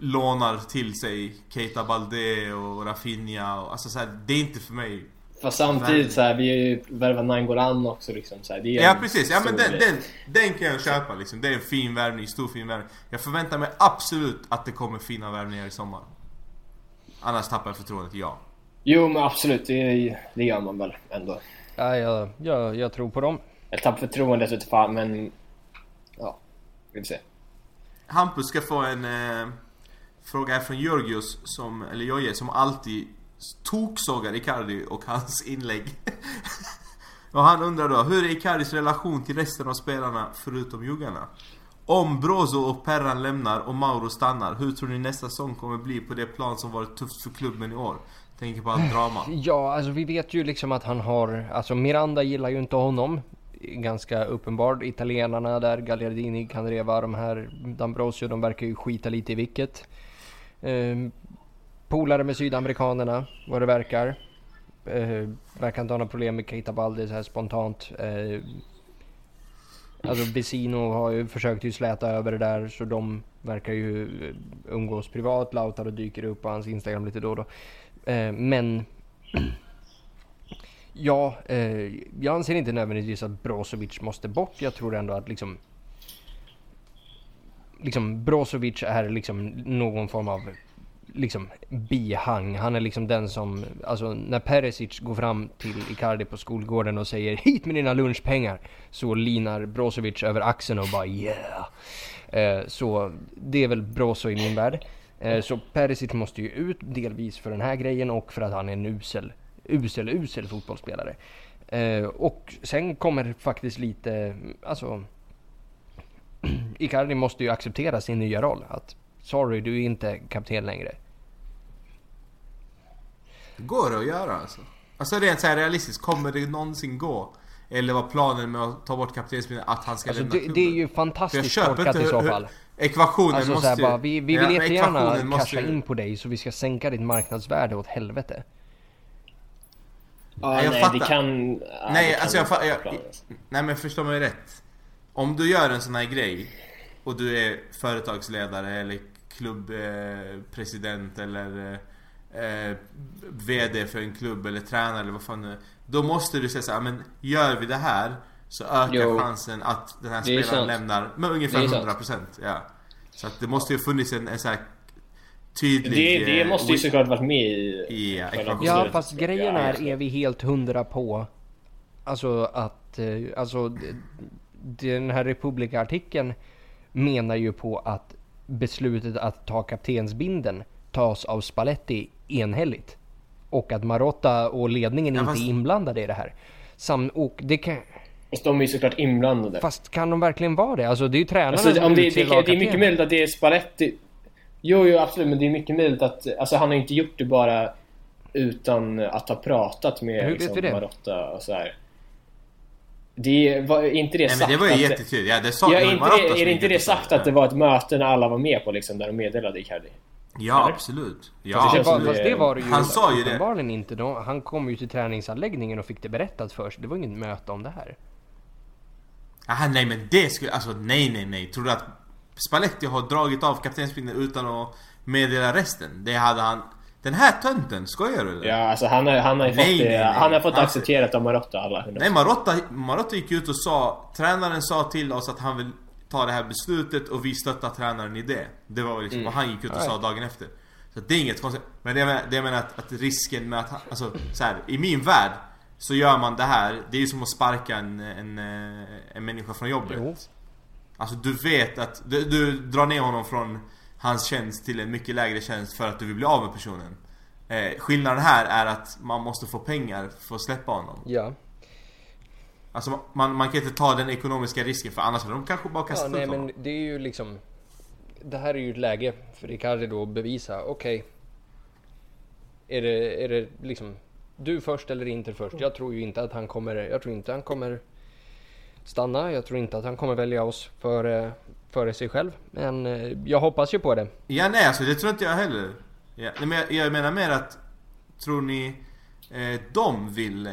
lånar till sig Keita Balde och Rafinha och alltså så här, det är inte för mig. Fast samtidigt så här, vi har ju värvat Nainggolan också liksom. Så här, det är Ja precis, ja men den, den, den kan jag köpa liksom. Det är en fin värvning, stor fin värvning. Jag förväntar mig absolut att det kommer fina värvningar i sommar. Annars tappar jag förtroendet, ja. Jo men absolut, det, det gör man väl ändå. Ja, jag, jag, jag tror på dem. Jag tappar förtroendet vet fan men... Ja, vi får se. Hampus ska få en eh, fråga här från Georgios, som, eller Jojje, som alltid toksågar Icardi och hans inlägg. och han undrar då, hur är Icardis relation till resten av spelarna förutom juggarna? Om Brozo och Perran lämnar och Mauro stannar, hur tror ni nästa säsong kommer bli på det plan som varit tufft för klubben i år? Tänker på allt drama. Ja, alltså vi vet ju liksom att han har... Alltså Miranda gillar ju inte honom. Ganska uppenbart. Italienarna där, Gagliardini, Candreva, de här D'Ambrosio, de verkar ju skita lite i vilket. Ehm, polare med sydamerikanerna, vad det verkar. Eh, verkar inte ha några problem med Keita Baldi så här spontant. Eh, alltså Vesino har ju försökt ju släta över det där så de verkar ju eh, umgås privat. Lautaro dyker upp på hans Instagram lite då och då. Eh, men ja, eh, jag anser inte nödvändigtvis att Brozovic måste bort. Jag tror ändå att liksom liksom Brozovic är liksom någon form av liksom bihang. Han är liksom den som, alltså när Perisic går fram till Icardi på skolgården och säger hit med dina lunchpengar. Så linar Brozovic över axeln och bara yeah. Eh, så det är väl Brozo i min värld. Eh, så Perisic måste ju ut delvis för den här grejen och för att han är en usel, usel, usel fotbollsspelare. Eh, och sen kommer faktiskt lite, alltså Icardi måste ju acceptera sin nya roll. Att sorry, du är inte kapten längre. Går det att göra alltså? Alltså rent så här realistiskt, kommer det någonsin gå? Eller var planen med att ta bort kaptensbindeln att han ska Alltså lämna det, klubben? det är ju För jag fantastiskt inte i så fall. Ekvationen Alltså måste såhär ju- bara, vi, vi Ja, vill jättegärna casha ju- in på dig så vi ska sänka ditt marknadsvärde åt helvete. Ja, jag nej, fattar. det kan... ja, Nej, det kan alltså jag, jag, alltså. Nej men förstå mig rätt. Om du gör en sån här grej och du är företagsledare eller klubbpresident eller eh, VD för en klubb eller tränare eller vad fan nu. Då måste du säga så här, men gör vi det här så ökar Jo. chansen att den här spelaren lämnar med ungefär Det är sant. 100% ja. Så att det måste ju funnits en, en så här tydlig... Det, det eh, måste ju såklart varit med i... i ja, fast grejen är, är vi helt hundra på Alltså att, eh, alltså den här Republika-artikeln menar ju på att beslutet att ta kaptensbinden tas av Spalletti enhälligt. Och att Marotta och ledningen Ja, inte fast- är inblandade i det här. Sam, och det kan... Och de är ju såklart inblandade. Fast kan de verkligen vara det? Alltså det är ju tränaren Alltså, som om det, det, det är mycket möjligt att det är Spalletti. Jo, jo, absolut. Men det är mycket möjligt att... Alltså han har inte gjort det bara utan att ha pratat med Hur liksom, det? Marotta och så här. Det var är inte det Nej sagt men det var ju jättetydligt. Ja, det sa Ja, inte det, är det inte det sagt att det var ett möte när alla var med på liksom, där de meddelade Icardi? Ja, Eller? absolut. Det Ja, var, fast som det det- var det ju Han sa ju det. uppenbarligen inte. De, han kom ju till träningsanläggningen och fick det berättat för sig. Det var inget möte om det här. Aha, nej men det skulle, alltså nej nej nej. Tror du att Spalletti har dragit av kaptensbindeln utan att meddela resten? Det hade han... Den här tönten, skojar du eller? Ja, alltså han har, han har ju fått Nej, det, nej, nej. Han har fått accepterat av Marotta alla. Nej Marotta, Marotta gick ut och sa Tränaren sa till oss att han vill ta det här beslutet och vi stöttar tränaren i det. Det var liksom vad han gick ut och sa dagen efter. Så det är inget konstigt. Men det jag menar, det jag menar att, att risken med att alltså så här, i min värld Så gör man det här, det är ju som att sparka en, en, eh, en människa från jobbet. Jo. Alltså du vet att, du, du drar ner honom från hans tjänst till en mycket lägre tjänst för att du vill bli av med personen. Eh, Skillnaden här är att man måste få pengar för att släppa honom. Ja. Alltså man, man kan inte ta den ekonomiska risken för annars hade de kanske bara ja kastat nej ut men honom. det är ju liksom... Det här är ju ett läge för Icardi då att bevisa, okej. är, det, är det liksom du först eller inte först? Jag tror ju inte att han kommer, jag tror inte han kommer stanna. Jag tror inte att han kommer välja oss före, före sig själv. Men eh, jag hoppas ju på det. Ja nej alltså det tror inte jag heller. Ja, nej, men jag, jag menar mer att Tror ni eh, de vill, eh,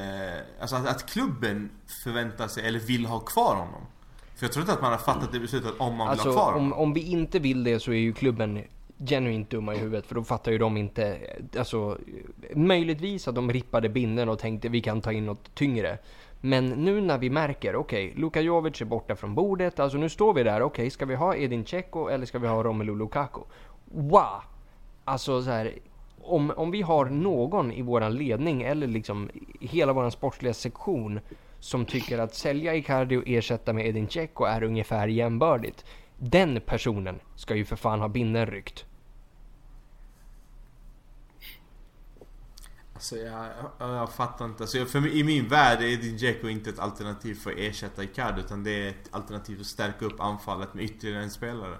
alltså att, att klubben förväntar sig eller vill ha kvar honom? För jag tror inte att man har fattat det beslutet om man vill Alltså ha kvar honom. om, om vi inte vill det så är ju klubben genuint dumma i huvudet för då fattar ju de inte, alltså möjligtvis att de rippade binden och tänkte vi kan ta in något tyngre. Men nu när vi märker, okej, Luka Jovic är borta från bordet, alltså nu står vi där, okej, ska vi ha Edin Dzeko eller ska vi ha Romelu Lukaku? Wow! Alltså så här, om, om vi har någon i våran ledning eller liksom i hela våran sportsliga sektion som tycker att sälja Icardi och ersätta med Edin Dzeko är ungefär jämbördigt. Den personen ska ju för fan ha binden ryckt. Alltså jag, jag, jag fattar inte. Alltså, jag- för mig, I min värld är Edin Dzeko inte ett alternativ för att ersätta Icardi utan det är ett alternativ för att stärka upp anfallet med ytterligare en spelare.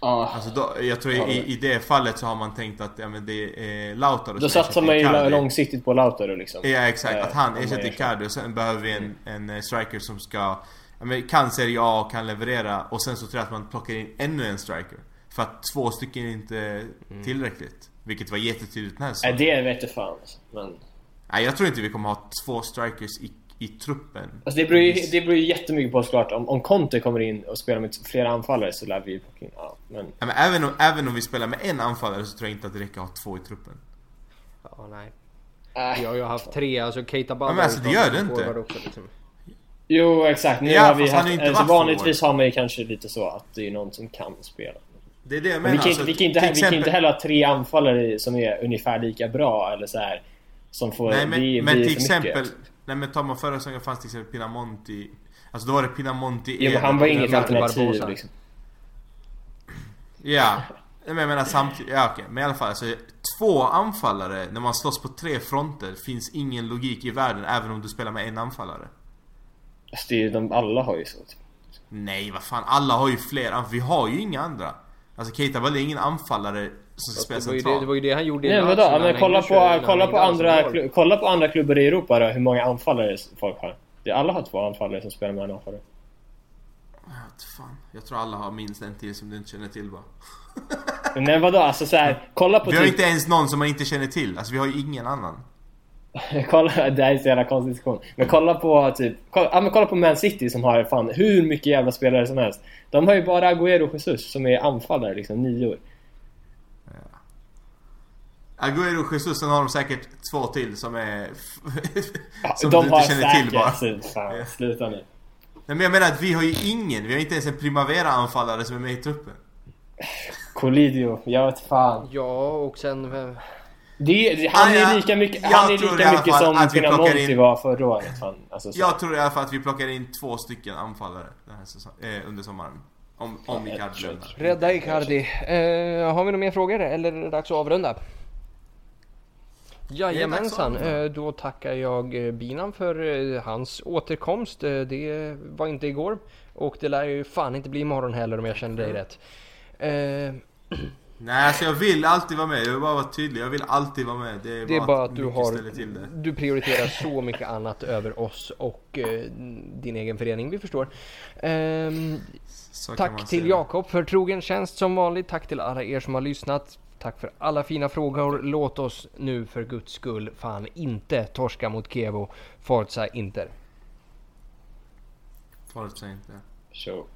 Ja. Alltså då, jag tror i, i det fallet så har man tänkt att ja, men det är Lautaro Då som satsar man ju långsiktigt på Lautaro liksom. Ja exakt, att Eh, han ersätter. Icardi och sen behöver vi en, en eh, striker som ska ja, men kan Serie A och kan leverera och sen så tror jag att man plockar in ännu en striker. För att två stycken är inte tillräckligt. Vilket var jättetydligt den här Nej, säsongen. det vet jag fan alltså. Men... Nej jag tror inte vi kommer ha två strikers i, i truppen. Alltså det beror ju, det beror ju jättemycket på såklart. Om, om Conte kommer in och spelar med flera anfallare så lär vi ju. Ja, men... Ja, men även, om, även om vi spelar med en anfallare så tror jag inte att det räcker att ha två i truppen. Ja, nej. Äh, Vi har ju haft tre, alltså Keita Balla men alltså, det gör det inte. Också, liksom. Jo, exakt. Nu Ja, har vi haft, alltså, vanligtvis har man ju kanske lite så att det är någon som kan spela. Det är det jag Men menar. vi kan, inte, alltså, vi, kan inte, till vi kan inte exempel- heller ha tre anfallare som är ungefär lika bra eller så här Som får... Nej men, det men till exempel, mycket. Nej men tar man förra säsongen fanns till exempel Pinamonti. Alltså då var det Pinamonti Jo, men han var inget alternativ liksom. Ja, men jag menar samtidigt, ja okej, men i alla fall alltså, Två anfallare när man slåss på tre fronter finns ingen logik i världen även om du spelar med en anfallare. Alltså, det är, ju- de, alla har ju så. Nej vad fan, alla har ju fler, vi har ju inga andra. Alltså Keita var ingen anfallare som ska spela Det var, ju det, centralt det var ju det han gjorde Nej vadå? när Men kolla på, kolla, på andra, kolla på andra klubbar i Europa då, hur många anfallare folk har. Det, alla har två anfallare som spelar med en anfallare. Fan, jag tror alla har minst en till som du inte känner till bara Men nej, vadå? Alltså så här, kolla på Vi har typ... inte ens någon som man inte känner till, alltså vi har ju ingen annan kolla, det här är så jävla konstig diskussion. Men kolla på typ... Kolla, ja, men kolla på Man City som har fan hur mycket jävla spelare som helst. De har ju bara Agüero och Jesus som är anfallare liksom, nior. Agüero och Jesus, sen har de säkert två till som är... Som de du inte känner till bara. fan, sluta nu. Nej men jag menar att vi har ju ingen, vi har inte ens en Primavera-anfallare som är med i truppen. Colidio, jag vet fan. Ja, och sen... eh, Det, han Ah, ja. är lika mycket, Jag han är lika mycket som att vi plockar Pinamonti in- var förra året. Fan. Alltså, så. Jag tror i alla fall att vi plockar in två stycken anfallare den här säsong, eh, under sommaren. Om, om Icardi. Rädda Icardi. Eh, har vi några mer frågor eller är det dags att avrunda? Jajamensan, eh, då tackar jag eh, Binan för eh, hans återkomst. Eh, Det var inte igår och det lär ju fan inte bli imorgon heller om jag känner dig rätt. Eh, Nej, alltså jag vill alltid vara med. Jag vill bara vara tydlig. Jag vill alltid vara med. Det är, Det är bara att du har, ställer till det. du prioriterar så mycket annat över oss och eh, din egen förening, vi förstår. Man tack till. Jakob för trogen tjänst som vanligt. Tack till alla er som har lyssnat. Tack för alla fina frågor. Låt oss nu för guds skull fan inte torska mot Kevo. Forza Inter. Forza inte. Show.